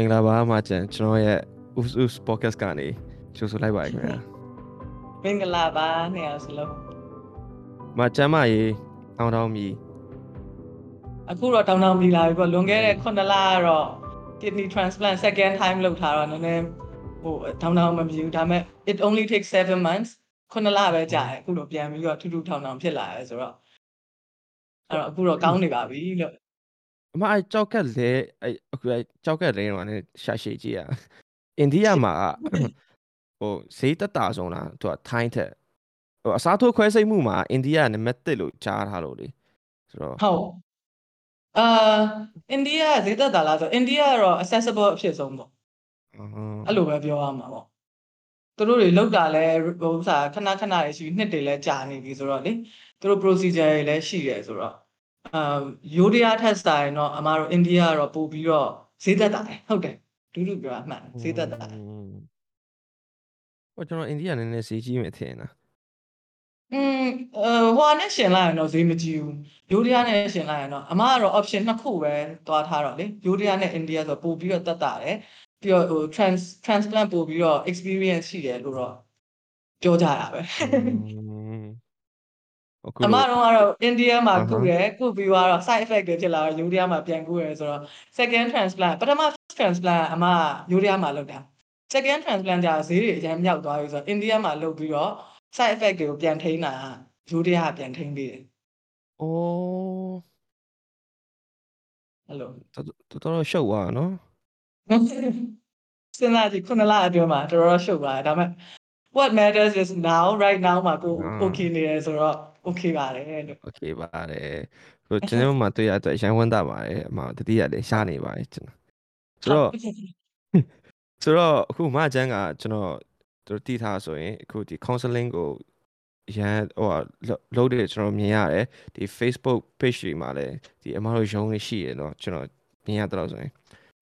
မင်္ဂလာပါအမကျန်ကျွန်တော်ရဲ့ us us podcast ကနေကြိုဆိုလိုက်ပါတယ်ခင်ဗျာမင်္ဂလာပါနှစ်ယောက်စလုံးမကျမ်းမရေးတောင်းတောင်းမြည်အခုတော့တောင်းတောင်းပြီးလာပြီပေါ့လွန်ခဲ့တဲ့9လကတော့ kidney transplant second time လုပ်ထားတော့နည်းနည်းဟိုတောင်းတောင်းမပြီးဘူးဒါပေမဲ့ it only takes 7 months 9လပဲကြာတယ်အခုတော့ပြန်ပြီးတော့ထူးထူးထောင်ထောင်ဖြစ်လာတယ်ဆိုတော့အဲ့တော့အခုတော့ကောင်းနေပါပြီလို့ အမအဲကြောက်ကက်လဲအဲအခုအဲကြောက်ကက်လဲတော့လည်းရှာရှည်ကြည့်ရအိန္ဒိယမှာဟိုဈေးတက်တာဆုံးလားသူကထိုင်းထက်ဟိုအစားထိုးခွဲစိတ်မှုမှာအိန္ဒိယနံပါတ်1လို့ကြားထားလို့လေဆိုတော့ဟုတ်အာအိန္ဒိယဈေးသက်တာလားဆိုအိန္ဒိယကတော့ accessible အဖြစ်ဆုံးပေါ့အဲ့လိုပဲပြောရမှာပေါ့သူတို့တွေလောက်တာလဲဟိုဥစားခဏခဏရရှိနှစ်တွေလဲကြာနေပြီဆိုတော့လေသူတို့ procedure တွေလည်းရှိတယ်ဆိုတော့ အာရိုးတရားထက်ဆိုင်တော့အမတို့အိန္ဒိယကတော့ပို့ပြီးတော့ဈေးသက်တာတယ်ဟုတ်တယ်ဒူးဒူးပြောတာမှန်ဈေးသက်တာတယ် ဟိုကျွန်တော်အိန္ဒိယနည်းနည်းဈေးကြီးမယ်ထင်တာ อืมเอ่อဟိုနဲ့ရှင်လိုက်ရင်တော့ဈေးမကြီးဘူးရိုးတရားနဲ့ရှင်လိုက်ရင်တော့အမကတော့ option နှစ်ခုပဲတွားထားတော့လေရိုးတရားနဲ့ India ဆိုပို့ပြီးတော့တက်တာတယ်ပြီးတော့ဟို trans transplant ပို့ပြီးတော့ experience ရှိတယ်လို့တော့ပြောကြတာပဲ အခုအမတော့ကတော့ India မှာအာဟာကုတယ်ကုပြီးတော့ side effect တွေဖြစ်လာတော့ယူရီးယားမှာပြန်ကုရယ်ဆိုတော့ second transplant ပထမ first transplant အမယူရီးယားမှာလုပ်တာ second transplant ကြာဈေးတွေအရင်မြောက်သွားပြီဆိုတော့ India မှာလုပ်ပြီးတော့ side effect တွေကိုပြန်ထိန်းတာယူရီးယားကပြန်ထိန်းပေးတယ်အိုးအဲ့လိုတော်တော်တော်ရှုပ်သွားတာနော်စဉ်းစားကြည့်ခုနလအတွင်းမှာတော်တော်ရှုပ်သွားတယ်ဒါပေမဲ့ what matters is now right now မှာကို okay နေတယ်ဆိုတော့ okay ပါတယ်လို့ โอเคပါတယ်ဟိုကျွန်တော်မှတွေ့ရတဲ့ရန်ဝန်းတာပါတယ်အမတတိယလည်းရှားနေပါတယ်ကျွန်တော်ဆိုတော့ဆိုတော့အခုမအချမ်းကကျွန်တော်တို့တည်ထားဆိုရင်အခုဒီ counseling ကိုရန်ဟိုလုံးတယ်ကျွန်တော်မြင်ရတယ်ဒီ Facebook page တွေမှာလည်းဒီအမတို့ရုံးလေးရှိရเนาะကျွန်တော်မြင်ရတော့ဆိုရင်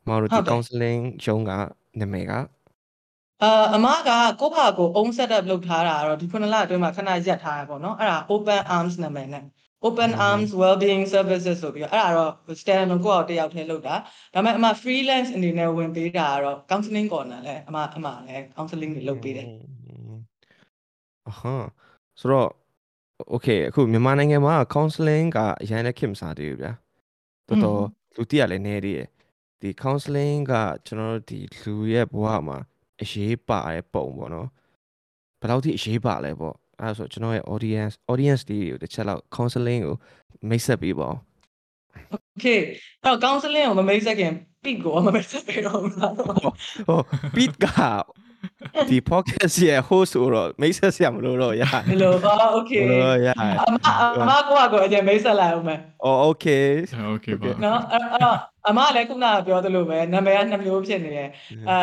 အမတို့ဒီ counseling ရုံးကနာမည်က အာအမကကိုယ့်ဘာကို own setup လုပ်ထားတာကတော့ဒီခုနလအတွင်းမှာခဏရက်ထားရပေါ့နော်အဲ့ဒါ open arms နာမည်နဲ့ open arms well-being services ဆိုပြီးတော့အဲ့ဒါတော့ stand alone ကိုယ့်အောက်တစ်ယောက်တည်းလုပ်တာဒါပေမဲ့အမ freelance အနေနဲ့ဝင်ပေးတာကတော့ counseling corner လဲအမအမလည်း counseling တွေလုပ်ပေးတယ်အဟမ်းဆိုတော့ okay အခုမြန်မာနိုင်ငံမှာ counseling ကအရင်လည်းခင်မစားသေးဘူးဗျာတော်တော်လူတိရလည်းနေသေးတယ်ဒီ counseling ကကျွန်တော်တို့ဒီလူရဲ့ဘဝမှာ အရေးပါတဲ့ပုံပေါ့နော်ဘယ်လောက်ထိအရေးပါလဲပေါ့အဲ့ဒါဆိုကျွန်တော်ရဲ့ audience audience တွေကိုတစ်ချက်လောက် counseling ကိုမိတ်ဆက်ပေးပါဦး Okay တော့ counseling ကိုမမိတ်ဆက်ခင် pit ကိုမမိတ်ဆက်ပေးတော့ဘူးလားဟုတ် pit ကဒီ podcast ရဲ့ host ဆိုတော့မိတ်ဆက်ဆရာမလို့တော့ရမလို့ပါ okay မလို့ရအမအမကွာကိုအကျမိတ်ဆက်လိုက်အောင်မယ်အော် okay okay ပါနော်အဲ့တော့အမလည်းခုနကပြောသလိုပဲနာမည်ကနှစ်မျိုးဖြစ်နေတယ်အာ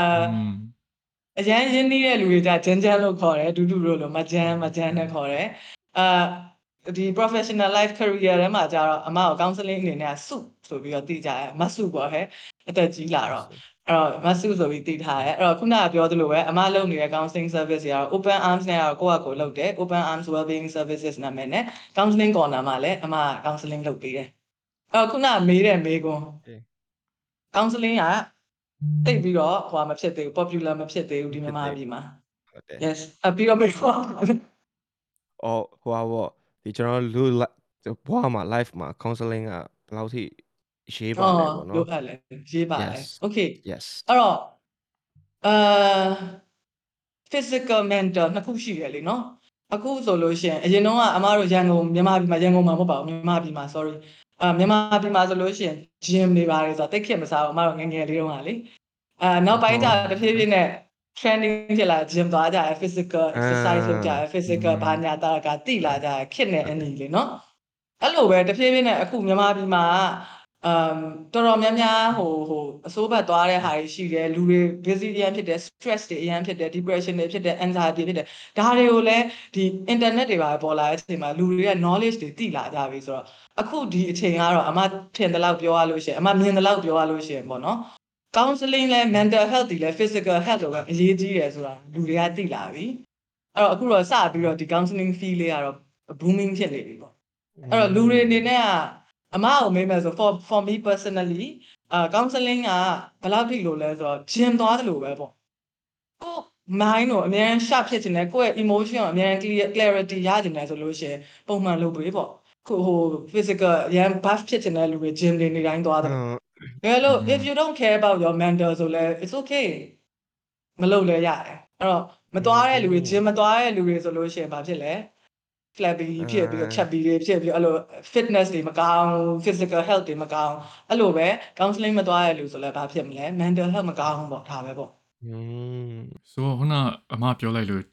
အရန်ရင်းနှီးတဲ့လူတွေကြဂျန်ဂျန်လို့ခေါ်တယ်ဒူးဒူလို့လို့မဂျန်မဂျန်နဲ့ခေါ်တယ်အာဒီ professional life career ထဲမှာကြတော့အမကို counseling အနေနဲ့ဆုဆိုပြီးတော့တည်ကြတယ်မဆုပေါ့ဟဲ့အသက်ကြီးလာတော့အဲ့တော့မဆုဆိုပြီးတည်ထားတယ်အဲ့တော့ခုနကပြောသလိုပဲအမလုပ်နေတဲ့ counseling service တွေကတော့ open arms နဲ့ကတော့ကိုယ့်အကိုလုပ်တယ် open arms well-being services နာမည်နဲ့ counseling corner မှာလည်းအမ counseling လုပ်ပေးတယ်အဲ့တော့ခုနကမေးတဲ့မေးခွန်း counseling က တိတ်ပြီးတော့ဟိုမဖြစ်သေးဘူး popular မဖြစ်သေးဘူးဒီမြန်မာပြည်မှာဟုတ်တယ် yes အပြီးတော့မေးခွန်းအော်ဟိုပါပေါ့ဒီကျွန်တော်လူဘွားမှာ live မှာ counseling ကဘယ်လောက်ထိရေးပါလဲပေါ့လိုနော်အပ်လဲရေးပါလဲ Yes. okay yes အဲ့တော့အာ physical mental နှစ်ခုရှိရလေနော်အခုဆိုလို့ရှိရင်အရင်တော့ကအမားတို့ရန်ကုန်မြန်မာပြည်မှာရန်ကုန်မှာမဟုတ်ပါဘူးမြန်မာပြည်မှာ sorry အာမြန်မာပြည်မှာဆိုလို့ရှိရင် gym တွေပါတယ်ဆိုတော့တိတ်ခင်မစားဘူးအမားတို့ငယ်ငယ်လေးတုန်းကလေအာနောက်ပိုင်းကျတဖြည်းဖြည်းနဲ့ trending ဖြစ်လာ gym သွားကြတယ် physical exercise လုပ်ကြတယ် physical ဘာညာတာကတိလာကြတယ်ခစ်နေအနီလေနော်အဲ့လိုပဲတဖြည်းဖြည်းနဲ့အခုမြန်မာပြည်မှာ အမ်တော်တော်များများဟိုဟိုအစိုးဘက်သွားတဲ့ဟာတွေရှိတယ်လူတွေ busy အရင်ဖြစ်တယ် stress တွေအရင်ဖြစ်တယ် depression တွေဖြစ်တယ် anxiety ဖြစ်တယ်ဒါတွေကိုလည်းဒီ internet တွေပါပေါ်လာတဲ့အချိန်မှာလူတွေက knowledge တွေတိလာကြပြီဆိုတော့အခုဒီအချိန်ကတော့အမထင်တယ်လို့ပြောရလို့ရှိရင်အမမြင်တယ်လို့ပြောရလို့ရှိရင်ပေါ့နော် counseling လဲ mental health တွေလဲ physical health တွေပဲအရေးကြီးတယ်ဆိုတာလူတွေကသိလာပြီအဲ့တော့အခုတော့စပြီးတော့ဒီ counseling fee လေးကတော့ booming ဖြစ်နေပြီပေါ့အဲ့တော့လူတွေအနေနဲ့က အမကိုမေးမယ်ဆို for for me personally အာ counseling ကဘယ်လောက်ထိလို့လဲဆိုတော့ gym သွားတယ်လို့ပဲပေါ့ကို mind ကိုအများကြီး sharp ဖြစ်ချင်တယ်ကိုယ့်ရဲ့ emotion ကိုအများကြီး clear clarity ရချင်တယ်ဆိုလို့ရှိရင်ပုံမှန်လုပ်ပေးပေါ့ခုဟို physical ရန် buff ဖြစ်ချင်တဲ့လူတွေ gym တွေနေတိုင်းသွားတယ်ဘယ်လို if you don't care about your mental ဆိုလဲ it's okay မလုပ်လဲရတယ်အဲ့တော့မသွားတဲ့လူတွေ gym မသွားတဲ့လူတွေဆိုလို့ရှိရင်ဘာဖြစ်လဲ flabby ဖြစ်ပြီးတော့ chubby တွေဖြစ်ပြီးအဲ့လို fitness တွေမကောင်း physical health တွေမကောင်းအဲ့လိုပဲ counseling မသွားတဲ့လူဆိုလဲဘာဖြစ်မလဲ mental health မကောင်းဘူးပေါ့ဒါပဲပေါ့อืมဆိုတော့ခုနအမပြောလိုက်လို့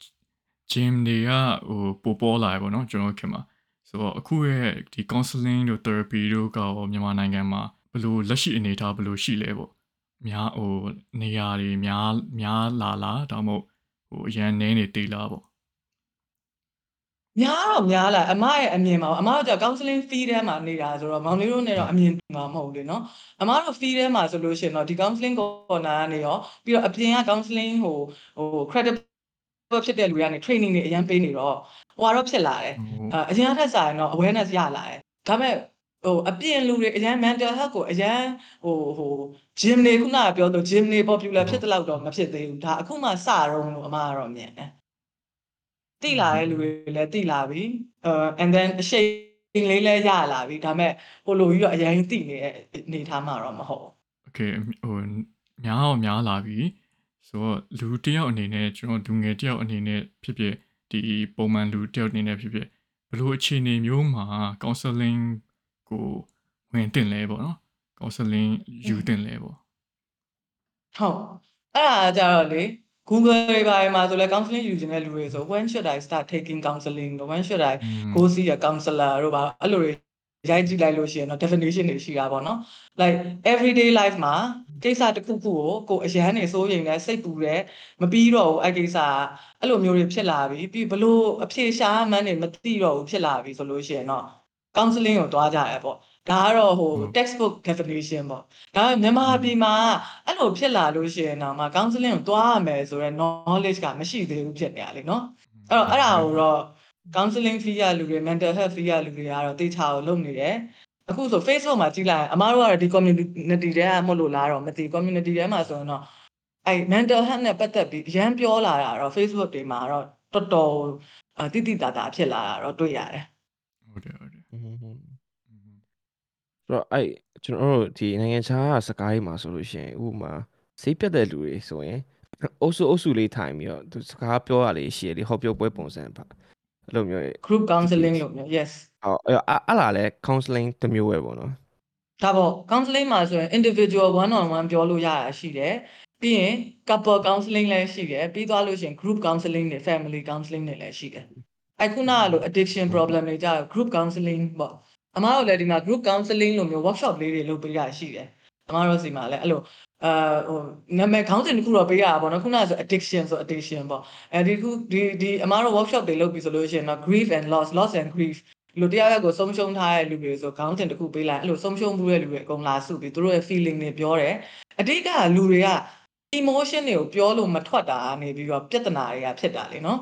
gym တွေကဟိုပိုပေါ်လာရပေါ့နော်ကျွန်တော်ခင်မှာဆိုတော့အခုရဲ့ဒီ counseling တို့ therapy တို့ကရောမြန်မာနိုင်ငံမှာဘယ်လိုလက်ရှိအနေအထားဘယ်လိုရှိလဲပေါ့များဟိုနေရာတွေများများလာလားဒါမှမဟုတ်ဟိုအရန်နည်းနေသေးလားပေါ့ များတော့များလာအမရဲ့အမြင်ပါအမတို့က counseling fee ထဲမှာနေတာဆိုတော့မောင်လေးတို့နဲ့တော့အမြင်မှာမဟုတ်လေနော်အမတို့ fee ထဲမှာဆိုလို့ရှိရင်တော့ဒီ counseling corner ကနေရောပြီးတော့အပြင်က counseling ဟိုဟို credible ဖြစ်တဲ့လူတွေကနေ training တွေအရင်ပေးနေတော့ဟိုကတော့ဖြစ်လာတယ်ဟိုအအရင်ကထက်စာရင်တော့ awareness ရလာတယ်ဒါပေမဲ့ဟိုအပြင်လူတွေအရင် mental health ကိုအရင်ဟိုဟို gym တွေခုနကပြောလို့ gym တွေ popular ဖြစ်တဲ့လောက်တော့မဖြစ်သေးဘူးဒါအခုမှစတော့လို့အမကတော့မြင်တယ် တိလာတဲ့လူတွေလည်းတိလာပြီအဲ and then အရှိန်လေးလည်းရလာပြီဒါပေမဲ့ဟိုလိုကြီးတော့အရင်တိနေတဲ့အနေထားမှာတော့မဟုတ်ဘူး okay ဟိုများအောင်များလာပြီဆိုတော့လူတယောက်အနေနဲ့ကျွန်တော်လူငယ်တယောက်အနေနဲ့ဖြစ်ဖြစ်ဒီပုံမှန်လူတယောက်အနေနဲ့ဖြစ်ဖြစ်ဘလို့အခြေအနေမျိုးမှာ counseling ကိုဝင်တင်လဲပေါ့နော် counseling ယူတင်လဲပေါ့ဟုတ်အဲ့ဒါကြတော့လေ Google တွေပါမှာဆိုလဲ counseling ယူခြင်းတဲ့လူတွေဆို when should i start taking counseling when should i อืม go see a counselor တို့ပါအဲ့လိုတွေရိုက်ကြည့်လိုက်လို့ရှိရင်တော့ definition တွေရှိတာပေါ့နော် like everyday life မှာကိစ္စတစ်ခုခုကိုကိုယ်အရန်နေစိုးရိမ်နေစိတ်ပူတယ်မပြီးတော့ဘူးအဲ့ကိစ္စကအဲ့လိုမျိုးတွေဖြစ်လာပြီပြီးဘလို့အဖြေရှာမှန်းနေမသိတော့ဘူးဖြစ်လာပြီဆိုလို့ရှိရင်တော့ counseling ကိုတွားကြရပေါ့ ဒါကတော့ဟို textbook definition ပေါ့ဒါပေမဲ့မြန်မာပြည်မှာအဲ့လိုဖြစ်လာလို့ရှိရင်တော့မှ counseling ကိုသွားရမယ်ဆိုတော့ knowledge ကမရှိသေးဘူးဖြစ်နေရလေနော်အဲ့တော့အဲ့ဒါကိုတော့ counseling fee ရလူတွေ mental health fee ရလူတွေကတော့တေချာကိုလုပ်နေတယ်အခုဆို Facebook မှာကြည့်လိုက်အမားတို့ကတော့ဒီ community တွေကမဟုတ်လို့လားတော့မသိ community တွေမှာဆိုတော့အဲ mental health နဲ့ပတ်သက်ပြီးအရန်ပြောလာတာတော့ Facebook တွေမှာတော့တော်တော်တိတိတသာဖြစ်လာတာတော့တွေ့ရတယ်ဟုတ်တယ်ဟုတ်တယ် တော့အဲ့ကျွန်တော်တို့ဒီနိုင်ငံခြားကစကားကြီးမှာဆိုလို့ရှိရင်ဥပမာစိတ်ပြတ်တဲ့လူတွေဆိုရင်အုပ်စုအုပ်စုလေးထိုင်ပြီးတော့သူစကားပြောရလေးရှိရလေဟောပြောပွဲပုံစံပါအဲ့လိုမျိုး group counseling လို့မျိုး yes ဟောအဲ့အဲ့အဲ့လာလဲ counseling တစ်မျိုးပဲပေါ့နော်ဒါပေါ့ counseling မှာဆိုရင် individual one on one ပြောလို့ရတာရှိတယ်ပြီးရင် couple counseling လည်းရှိတယ်ပြီးသွားလို့ရှိရင် group counseling တွေ family counseling တွေလည်းရှိတယ်အဲ့ခုနကလို addiction problem တွေကြာ group counseling ပေါ့ အမားတို့လည်းဒီမှာ group counseling လို့မျိုး workshop လေးတွေလုပ်ပေးရရှိတယ်အမားတို့စီမှာလည်းအဲ့လိုအာဟိုနာမည်ခေါင်းစဉ်တစ်ခုတော့ပေးရတာပေါ့နော်ခုနကဆို addiction ဆို addiction ပေါ့အဲဒီခုဒီဒီအမားတို့ workshop တွေလုပ်ပြီးဆိုလို့ရှိရင်တော့ grief and loss loss and grief လူတရားရက်ကိုဆုံးရှုံးထားတဲ့လူတွေဆိုခေါင်းစဉ်တစ်ခုပေးလိုက်အဲ့လိုဆုံးရှုံးမှုတဲ့လူတွေအကုန်လာစုပြီးသူတို့ရဲ့ feeling တွေပြောတယ်အတိတ်ကလူတွေက emotion တွေကိုပြောလို့မထွက်တာနေပြီးတော့ပြဿနာတွေကဖြစ်တာလေနော်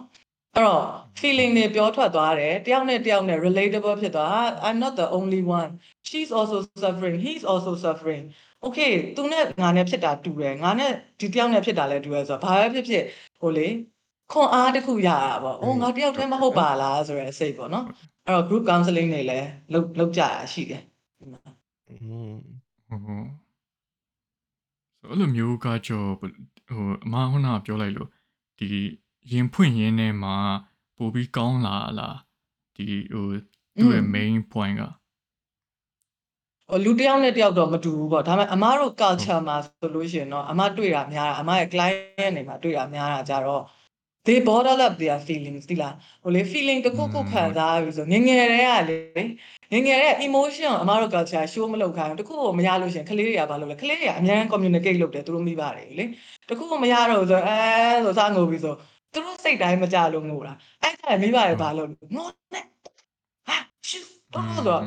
အဲ့တော့ feeling တွေပြောထွက်သွားတယ်တယောက်နဲ့တယောက်နဲ့ relatable ဖြစ်သွား I'm not the only one she's also suffering he's also suffering okay သူနဲ့ငါနဲ့ဖြစ်တာတူတယ်ငါနဲ့ဒီတယောက်နဲ့ဖြစ်တာလည်းတူတယ်ဆိုတော့ဘာပဲဖြစ်ဖြစ်ဟိုလေခွန်အားတစ်ခုရတာပေါ့။အိုးငါတယောက်တည်းမဟုတ်ပါလားဆိုရယ်စိတ်ပေါ့နော်။အဲ့တော့ group counseling တွေလည်းလုပ်လုပ်ကြရရှိတယ်อืมဟုတ်ဟုတ်ဆိုအဲ့လိုမျိုးကကြောဟိုအမဟိုနာပြောလိုက်လို့ဒီ ရင်ဖွင့်ရင်းထဲမှာပို့ပြီးကောင်းလာလားဒီဟိုသူ့ရဲ့ main point ကဟိုလူတစ်ယောက်နဲ့တစ်ယောက်တော့မတူဘူးပေါ့ဒါပေမဲ့အမားတို့ culture မှာဆိုလို့ရှိရင်တော့အမတွေ့တာများတာအမရဲ့ client တွေမှာတွေ့တာများတာကြတော့ they bottle up their feelings ဒီလားဟိုလေ feeling တစ်ခုခုခံစားပြီးဆိုငယ်ငယ်တည်းကလေငယ်ငယ်တဲ့ emotion ကိုအမတို့ culture show မလုပ်ခိုင်းဘူးတစ်ခုကိုမရလို့ရှိရင်ကလေးတွေကဘာလုပ်လဲကလေးတွေကအများကြီး communicate လုပ်တယ်သူတို့မိပါတယ်လေတစ်ခုကိုမရတော့ဘူးဆိုအဲဆိုစားငိုပြီးဆို သူတို့စိတ်တိုင်းမကြလို့ငိုတာအဲ့ဒါမိပါတယ်ဘာလို့ငိုနဲ့ဟာရှူတော့ဆိုတော့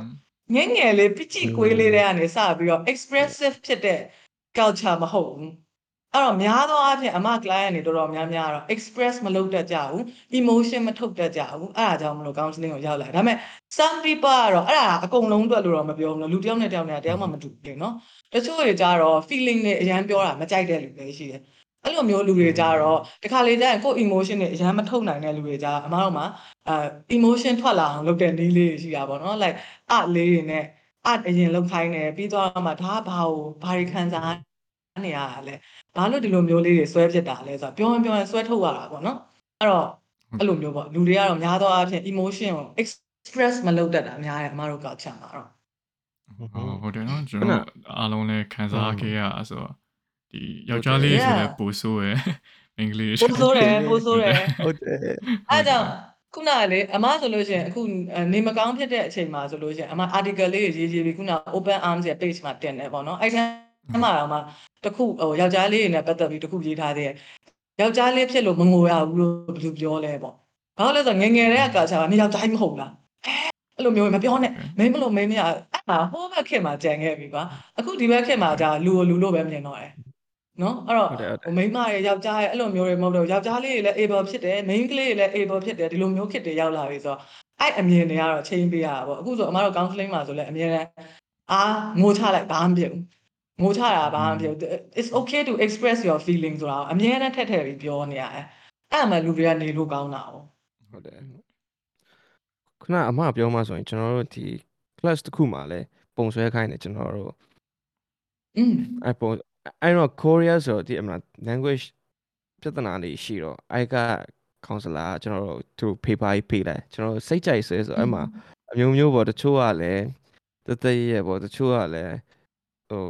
ငယ်ငယ်လေးပချီကွေးလေးတွေကနေစပြီးတော့ expressive ဖြစ်တဲ့ culture မဟုတ်ဘူးအဲ့တော့များသောအားဖြင့်အမ client တွေတော်တော်များများတော့ express မလုပ်တတ်ကြဘူး emotion မထုတ်တတ်ကြဘူးအဲ့ဒါကြောင့်မလို့ counseling ကိုရောက်လာတယ်ဒါပေမဲ့ some people ကတော့အဲ့ဒါအကုန်လုံးအတွက်လို့တော့မပြောဘူးလို့လူတစ်ယောက်နဲ့တစ်ယောက်နဲ့တယောက်မှမတူဘူးလေနော်တချို့တွေကြတော့ feeling တွေအရန်ပြောတာမကြိုက်တဲ့လူတွေရှိတယ် အဲ့လိုမျိုးလူတွေကြတော့တခါလေကျရင်ကိုယ့် emotion တွေအရန်မထုတ်နိုင်တဲ့လူတွေကြအမတို့မှာအဲ emotion ထွက်လာအောင်လုပ်တဲ့နည်းလေးတွေရှိတာပေါ့နော် like အလေးတွေနဲ့အအရင်လောက်ခိုင်းတယ်ပြီးတော့မှဒါကဘာကိုဘာတွေခံစားနေရတာလဲဘာလို့ဒီလိုမျိုးလေးတွေဆွဲဖြစ်တာလဲဆိုတော့ပြောရင်ပြောရင်ဆွဲထုတ်ရတာပေါ့နော်အဲ့တော့အဲ့လိုမျိုးပေါ့လူတွေကတော့များသောအားဖြင့် emotion ကို express မလုပ်တတ်တာများတယ်အမတို့ culture မှာတော့ဟုတ်ဟုတ်တယ်နော်ကျွန်တော်အားလုံးလည်းခံစားခဲ့ရဆိုတော့ ဒီယောက်ျားလေးဆိုလည်းပိုဆိုးရယ်မိန်းကလေးပိုးဆိုးတယ်ပိုးဆိုးတယ်ဟုတ်တယ်အဲ့ကြောင့်ခုနကလေအမဆိုလို့ရှိရင်အခုနေမကောင်းဖြစ်တဲ့အချိန်မှာဆိုလို့ရှိရင်အမ article လေးရေးရေးပြီးခုန open arms ရဲ့ page မှာတင်တယ်ပေါ့နော်အဲ့ထဲမှာတော့မှတခုဟိုယောက်ျားလေးတွေနဲ့ပတ်သက်ပြီးတခုရေးထားသေးတယ်ယောက်ျားလေးဖြစ်လို့မငိုရဘူးလို့ဘယ်လိုပြောလဲပေါ့ဘာလို့လဲဆိုတော့ငယ်ငယ်တည်းကကာချာကနေယောက်ျားကြီးမဟုတ်လားအဲ့လိုမျိုးမပြောနဲ့မင်းမလို့မင်းမရအဲ့မှာဟိုဘက်ခင်မှာကြံခဲ့ပြီကွာအခုဒီဘက်ခင်မှာじゃလူကိုလူလို့ပဲမြင်တော့တယ် နော်အဲ့တော့ ဟုတ်တယ်ဟုတ်တယ် ဟိုမိန်းမရဲ့ယောက်ျားရဲ့အဲ့လိုမျိုးတွေမဟုတ်တော့ယောက်ျားလေးတွေလည်း able ဖြစ်တယ် main ကလေးတွေလည်း able ဖြစ်တယ်ဒီလိုမျိုးခစ်တွေရောက်လာပြီဆိုတော့အဲ့အမြင်တွေကတော့ချိန်ပေးရတာပေါ့အခုဆိုအမတို့ counseling မှာဆိုလည်းအမြင်နဲ့အာငိုချလိုက်ဘာမှမဖြစ်ဘူးငိုချတာဘာမှမဖြစ်ဘူး it's okay to express your feelings ဆိုတာကိုအမြဲတမ်းထက်ထည့်ပြီးပြောနေရတယ်အဲ့မှလူတွေကနေလို့ကောင်းတာ哦 ဟုတ်တယ်ခုနအမပြောမှဆိုရင်ကျွန်တော်တို့ဒီ class တစ်ခုမှာလဲပုံဆွဲခိုင်းတယ်ကျွန်တော်တို့ อืม အဲ့ပုံ အဲ့တော့ Korea ဆိုတော့ဒီအမလား language ပြဿနာတွေရှိတော့အဲ့က counselor ကကျွန်တော်တို့သူ paper ကြီးပေးလိုက်ကျွန်တော်တို့စိတ်ကြိုက်ဆွဲဆိုအဲ့မှာအမျိုးမျိုးပေါ့တချို့ကလည်းတသက်ရဲ့ပေါ့တချို့ကလည်းဟို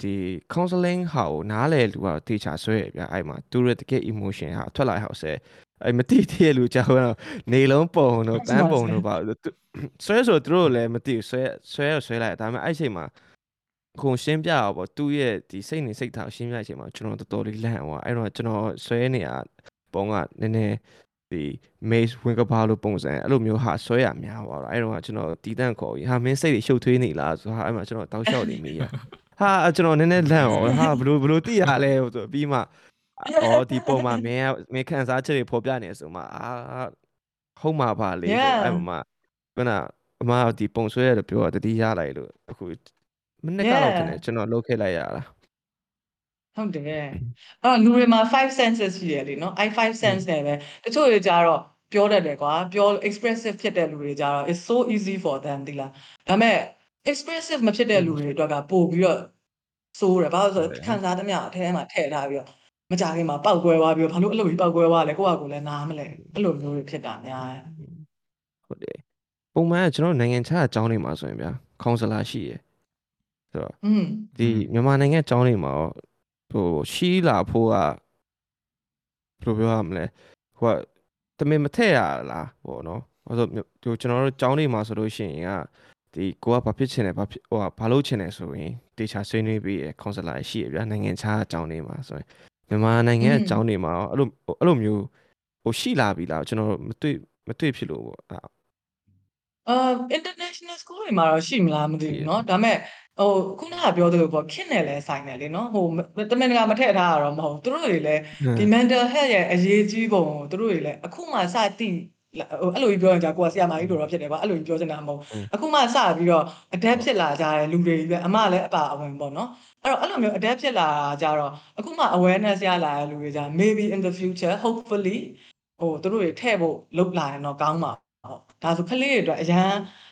ဒီ counseling ဟာကိုနားလေလူကတော့တေချာဆွဲရဗျအဲ့မှာသူရဲ့တကယ် emotion ဟာထွက်လာဟောက်ဆဲအဲ့မတိတဲ့လူကြောက်တော့နေလုံးပုံတော့တန်းပုံတော့ပါသူဆွဲဆိုသူတို့လည်းမသိဘူးဆွဲဆွဲရဆွဲလိုက်ဒါပေမဲ့အဲ့ချိန်မှာ ခုံရှင်းပြအောင်ပေါ့သူ့ရဲ့ဒီစိတ်နေစိတ်ထားကိုရှင်းပြတဲ့အချိန်မှာကျွန်တော်တော်တော်လေးလန့်သွားအဲ့တော့ကျွန်တော်ဆွဲနေရပုံကနည်းနည်းဒီ maze ဝင်ကပါလို့ပုံစံအဲ့လိုမျိုးဟာဆွဲရများသွားတော့အဲ့တော့ကျွန်တော်တီးတန့်ခေါ်ပြီးဟာမင်းစိတ်တွေရှုပ်ထွေးနေလားဆိုတော့အဲ့မှာကျွန်တော်တောက်လျှောက်နေမိရဟာကျွန်တော်နည်းနည်းလန့်သွားဟာဘလို့ဘလို့တိရလဲဆိုပြီးမှအော်ဒီပုံမှာမင်းကမင်းခန်းစားချက်တွေဖော်ပြနေဆိုမှအာဟုတ်မှာပါလေဆိုအဲ့မှာခုနအမဒီပုံဆွဲရတယ်ပြောတာတတိရလိုက်လို့အခု မနေ့ကတော့တင်တယ်ကျွန်တော်လုတ်ခဲ့လိုက်ရတာဟုတ်တယ်အဲ့တော့လူတွေမှာ5 senses ရှိတယ်လीနော်အဲ့5 sense နဲ့ပဲတချို့တွေကြတော့ပြောတတ်တယ်ကွာပြော expressive ဖြစ်တဲ့လူတွေကြတော့ it's so easy for them ဒီလားဒါပေမဲ့ expressive မဖြစ်တဲ့လူတွေအတွက်ကပို့ပြီးတော့စိုးတယ်ဘာလို့လဲဆိုတော့ခံစားသမျှအထဲမှာထည့်ထားပြီးတော့မကြခင်မှာပောက်ကွဲသွားပြီးတော့ဘာလို့အဲ့လိုကြီးပောက်ကွဲသွားလဲကိုယ့်ဟာကိုယ်လည်းနားမလဲအဲ့လိုမျိုးတွေဖြစ်တာများတယ်ဟုတ်တယ်ပုံမှန်ကကျွန်တော်နိုင်ငံခြားအကြောင်းတွေမှာဆိုရင်ဗျာကောင်ဆလာရှိရယ် ဆိုတော့ อืม ဒီမြန်မာနိုင်ငံအကြောင်းတွေမှာရောဟိုရှိလာဖို့ကဘယ်လိုပြောရမလဲဟိုကတမင်မထည့်ရလားဟိုနော်ဘာလို့ဒီကျွန်တော်တို့အကြောင်းတွေမှာဆိုလို့ရှိရင်ကဒီကိုကဘာဖြစ်ချင်တယ်ဘာဖြစ်ဟိုဘာလုပ်ချင်တယ်ဆိုရင်တေချာဆွေးနွေးပြီးရကောင်ဆလာရှိရဗျာနိုင်ငံခြားအကြောင်းတွေမှာဆိုရင်မြန်မာနိုင်ငံအကြောင်းတွေမှာရောအဲ့လိုအဲ့လိုမျိုးဟိုရှိလာပြီလားကျွန်တော်မတွေ့မတွေ့ဖြစ်လို့ပေါ့အဲ့ အာ international school တွေမှာတော့ရှိမလားမသိဘူးเนาะဒါပေမဲ့ ဟိုခုနကပြောသလိုပေါ့ခင်တယ်လဲဆိုင်တယ်လေနော်ဟိုတမန်တကာမထည့်ထားတာတော့မဟုတ်သူတို့တွေလည်းဒီ mental health ရဲ့အရေးကြီးပုံကိုသူတို့တွေလည်းအခုမှစသိဟိုအဲ့လိုကြီးပြောရင်ကြာကိုကဆရာမကြီးလိုတော့ဖြစ်တယ်ပါအဲ့လိုကြီးပြောချင်တာမဟုတ်အခုမှစပြီးတော့ adapt ဖြစ်လာကြတဲ့လူတွေကြီးပဲအမလည်းအပါအဝင်ပေါ့နော်အဲ့တော့အဲ့လိုမျိုး adapt ဖြစ်လာကြတော့အခုမှ awareness ရလာတဲ့လူတွေကြာ maybe in the future hopefully ဟိုသူတို့တွေထည့်ဖို့လုပ်လာရင်တော့ကောင်းပါဟုတ်ဒါဆိုကလေးတွေအတွက်အရန်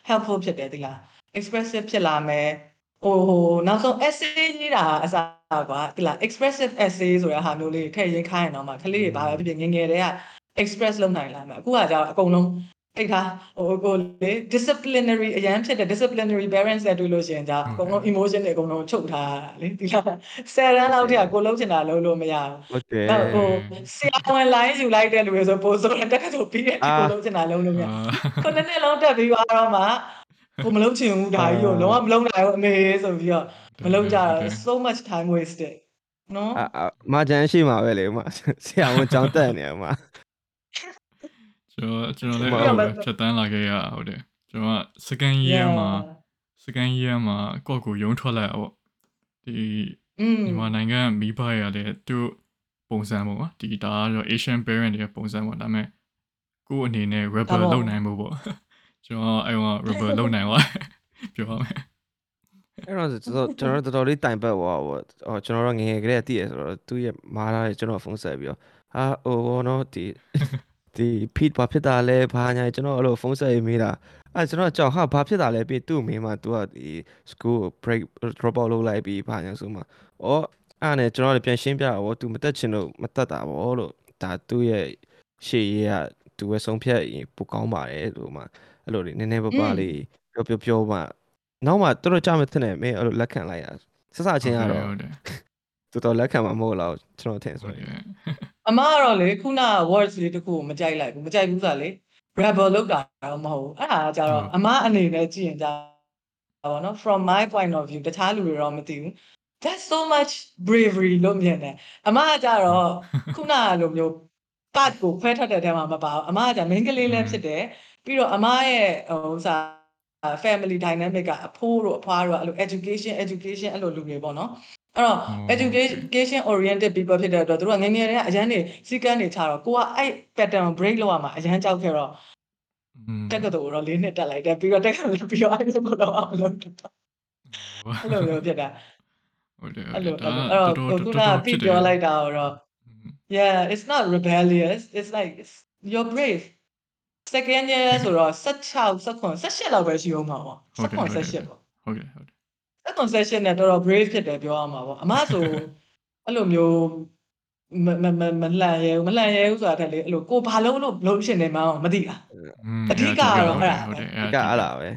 helpful ဖြစ်တယ်ဒီလား expressive ဖြစ်လာမယ် ဟိုဟိုနောက်ဆုံး essay ရေးတာအစားကွာဒီလား expressive essay ဆိုတဲ့ဟာမျိုးလေးထည့်ရေးခိုင်းရင်တော့မှကလေးတွေဘာပဲဖြစ်ဖြစ်ငယ်ငယ်တည်းက express လုပ်နိုင်လာမယ်အခုကကြာအကုန်လုံးအိတ်ထားဟိုကိုလေ disciplinary အရန်ဖြစ်တဲ့ disciplinary parents နဲ့တွေ့လို့ရှိရင်ကြာအကုန်လုံး emotion တွေအကုန်လုံးချုပ်ထားတာလေဒီလားဆယ်တန်းလောက်တည်းကကိုလုံးချင်တာလုံးလို့မရဘူးဟုတ်တယ်နောက်ဟိုဆရာဝန်လိုင်းယူလိုက်တဲ့လူတွေဆိုပို့ဆိုတော့တက်ကတူပြီးတဲ့ဒီကိုလုံးချင်တာလုံးလို့မရခုနှစ်နှစ်လုံးတက်ပြီးသွားတော့မှ ကိုမလုံးချင်ဘူးဒါကြီးကိုလုံးဝမလုံးနိုင်ဘူးအမေဆိုပြီးတော့မလုံးကြတော့ so much time wasted နော်အာအာမာဂျန်ရှိမှာပဲလေဥမာဆရာဝန်ကြောင်းတက်နေမှာကျွန်တော်ကျွန်တော်လည်းဟုတ်အဲ့ပါလိုပဲဖြတ်တန်းလာခဲ့ရတာဟုတ်တယ်ကျွန်တော်က second year မှာ second year မှာကိုယ့်ကိုယ်ရုံးထွက်လိုက်အောင်ပေါ့ဒီอืมမြန်မာနိုင်ငံကမိဘတွေကလည်းသူတို့ပုံစံပေါ့ကွာဒီဒါကတော့ Asian parent တွေရဲ့ပုံစံပေါ့ဒါပေမဲ့ကိုယ့်အနေနဲ့ rebel ဒါပေါ့လုပ်နိုင်ဖို့ပေါ့ ကျွန်တော်အဲ့တော့ rebel လုပ်နိုင်သွားပြောပါမယ်အဲ့တော့ကျွန်တော်ကျွန်တော်တော်တော်လေးတိုင်ပတ်သွားပေါ့အော်ကျွန်တော်တို့ငယ်ငယ်ကလေးကတည်ရဆိုတော့သူ့ရဲ့မာလာရဲ့ကျွန်တော်ဖုန်းဆက်ပြီးတော့ဟာဟိုဘောနော်ဒီဒီ feed ဘာဖြစ်တာလဲဘာညာကျွန်တော်အဲ့လိုဖုန်းဆက်ရေးမေးတာအဲ့ကျွန်တော်ကြောက်ဟာဘာဖြစ်တာလဲပြီးသူ့မိမသူကဒီ school break drop out လုပ်လိုက်ပြီးဘာညာဆိုမှဩအဲ့နဲ့ကျွန်တော်လည်းပြန်ရှင်းပြတော့သူမတက်ချင်လို့မတက်တာဗောလို့ဒါသူ့ရဲ့ရှေ့ရေးကသူပဲဆုံးဖြတ်ရင်ပိုကောင်းပါတယ်လို့မှ အဲ့လိုလေးနည်းနည်းပါးပါးလေးပြောပြောပြောမှနောက်မှတော်တော်ကြာမှထင်တယ်မင်းအဲ့လိုလက်ခံလိုက်ရဆက်စချင်းကတော့ဟုတ်တယ်တော်တော်လက်ခံမှာမဟုတ်လားကျွန်တော်ထင်ဟုဆိုတ်တရင်ယ်အမကတော့လေခုန words လေးတစ်ခုကိုမကြိုက်လိုက်ဘူးမကြိုက်ဘူးဆိုတာလေ rebel လောက်တာတော့မဟုတ်ဘူးအဲ့ဒါကကြတော့အမအနေနဲ့ကြည့်ရင်ကြပါတော့ from my point of view တခြားလူတွေတော့မသိဘူး that's so much bravery လို့မြင်တယ်အမကကြတော့ခုနကလိုမျိုး part ကိုခွဲထွက်တဲ့ထဲမှာမပါဘူးအမကကြ main ကလေးလည်းဖြစ်တယ် ပြီးတော့အမရဲ့ဟိုဥစား family dynamic ကအဖိုးတို့အဖွားတို့ကအဲ့လို education education အဲ့လိုလူတွေပေါ့နော်အဲ့တော့ education oriented people ဖြစ်တဲ့အတွက်သူတို့ကငယ်ငယ်တည်းကအရန်နေစီကန်းနေချတော့ကိုကအဲ့ pattern break လောက်ရမှာအရန်ကြောက်ခဲ့တော့อืมတက်ကတော်တော့လေးနှစ်တက်လိုက်တယ်ပြီးတော့တက်ကတော်ပြီးတော့အဲ့လိုတော့အောင်လုပ်တယ်အဲ့လိုမျိုးဖြစ်တာဟုတ်တယ်အဲ့လိုဒါအဲ့လိုအဲ့တော့ခုနကပြပြောလိုက်တာတော့ yeah it's not rebellious it's like it's, you're brave second year ဆိုတော့16 19 18လောက်ပဲရှိအောင်မှာပေါ့ဟုတ်တယ်19ဟုတ်တယ်18ပေါ့ဟုတ်တယ်ဟုတ်တယ်အဲ့ concession နဲ့တော်တော် brave ဖြစ်တယ်ပြောရမှာပေါ့အမဆိုအဲ့လိုမျိုးမမမမလှန်ရဲဘူးမလှန်ရဲဘူးဆိုတာတက်လေအဲ့လိုကိုဘာလုံးလို့လုံးရှင်နေမှန်းမသိတာอืมအဓိကကတော့အဲ့ဒါပဲဟုတ်တယ်ဒီကအဲ့လာပဲ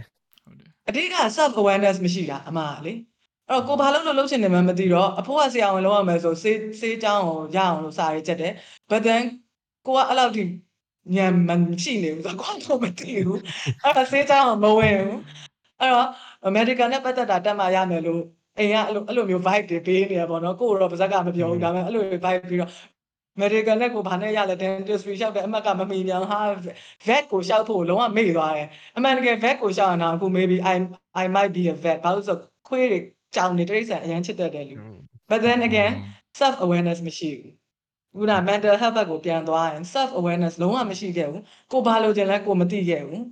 ဟုတ်တယ်အဓိက self awareness မရှိတာအမကလေအဲ့တော့ကိုဘာလုံးလို့လုံးရှင်နေမှန်းမသိတော့အဖိုးကဆရာဝန်လုံးရမယ်ဆိုစေးစေးချောင်းကိုရအောင်လို့စာရေးချက်တယ် but then ကိုကအဲ့လောက်ထိ ညံမရှိနေဘူးဆိုတော့ကိုကတော့မသိဘူးအဲ့ဒါစေးချောင်းကိုမဝင်ဘူးအဲ့တော့ American နဲ့ပတ်သက်တာတက်မှရမယ်လို့အိမ်ကအဲ့လိုအဲ့လိုမျိုး vibe တွေပေးနေရပေါ့နော်ကိုကတော့ပါဇက်ကမပြောဘူးဒါပေမဲ့အဲ့လို vibe ပြီးတော့ American နဲ့ကိုဘာနဲ့ရလဲ dentistry ရှောက်တယ်အမှတ်ကမမီပြန်ဟာ vet ကိုရှောက်ဖို့လုံးဝမေ့သွားတယ်အမှန်တကယ် vet ကိုရှောက်ရင်တော့အခု maybe I I might be a vet ဘာလို့လဲဆိုတော့ခွေးတွေကြောင်နေတိရစ္ဆာန်အရင်ချစ်တတ်တယ်လူ but then again self awareness မရှိဘူး ခုန mental health ဘက်ကိုပြန်သွားရင် self awareness လုံးဝမရှိခဲ့ဘူးကိုဘာလို့ကျင်လဲကိုမသိခဲ့ဘူး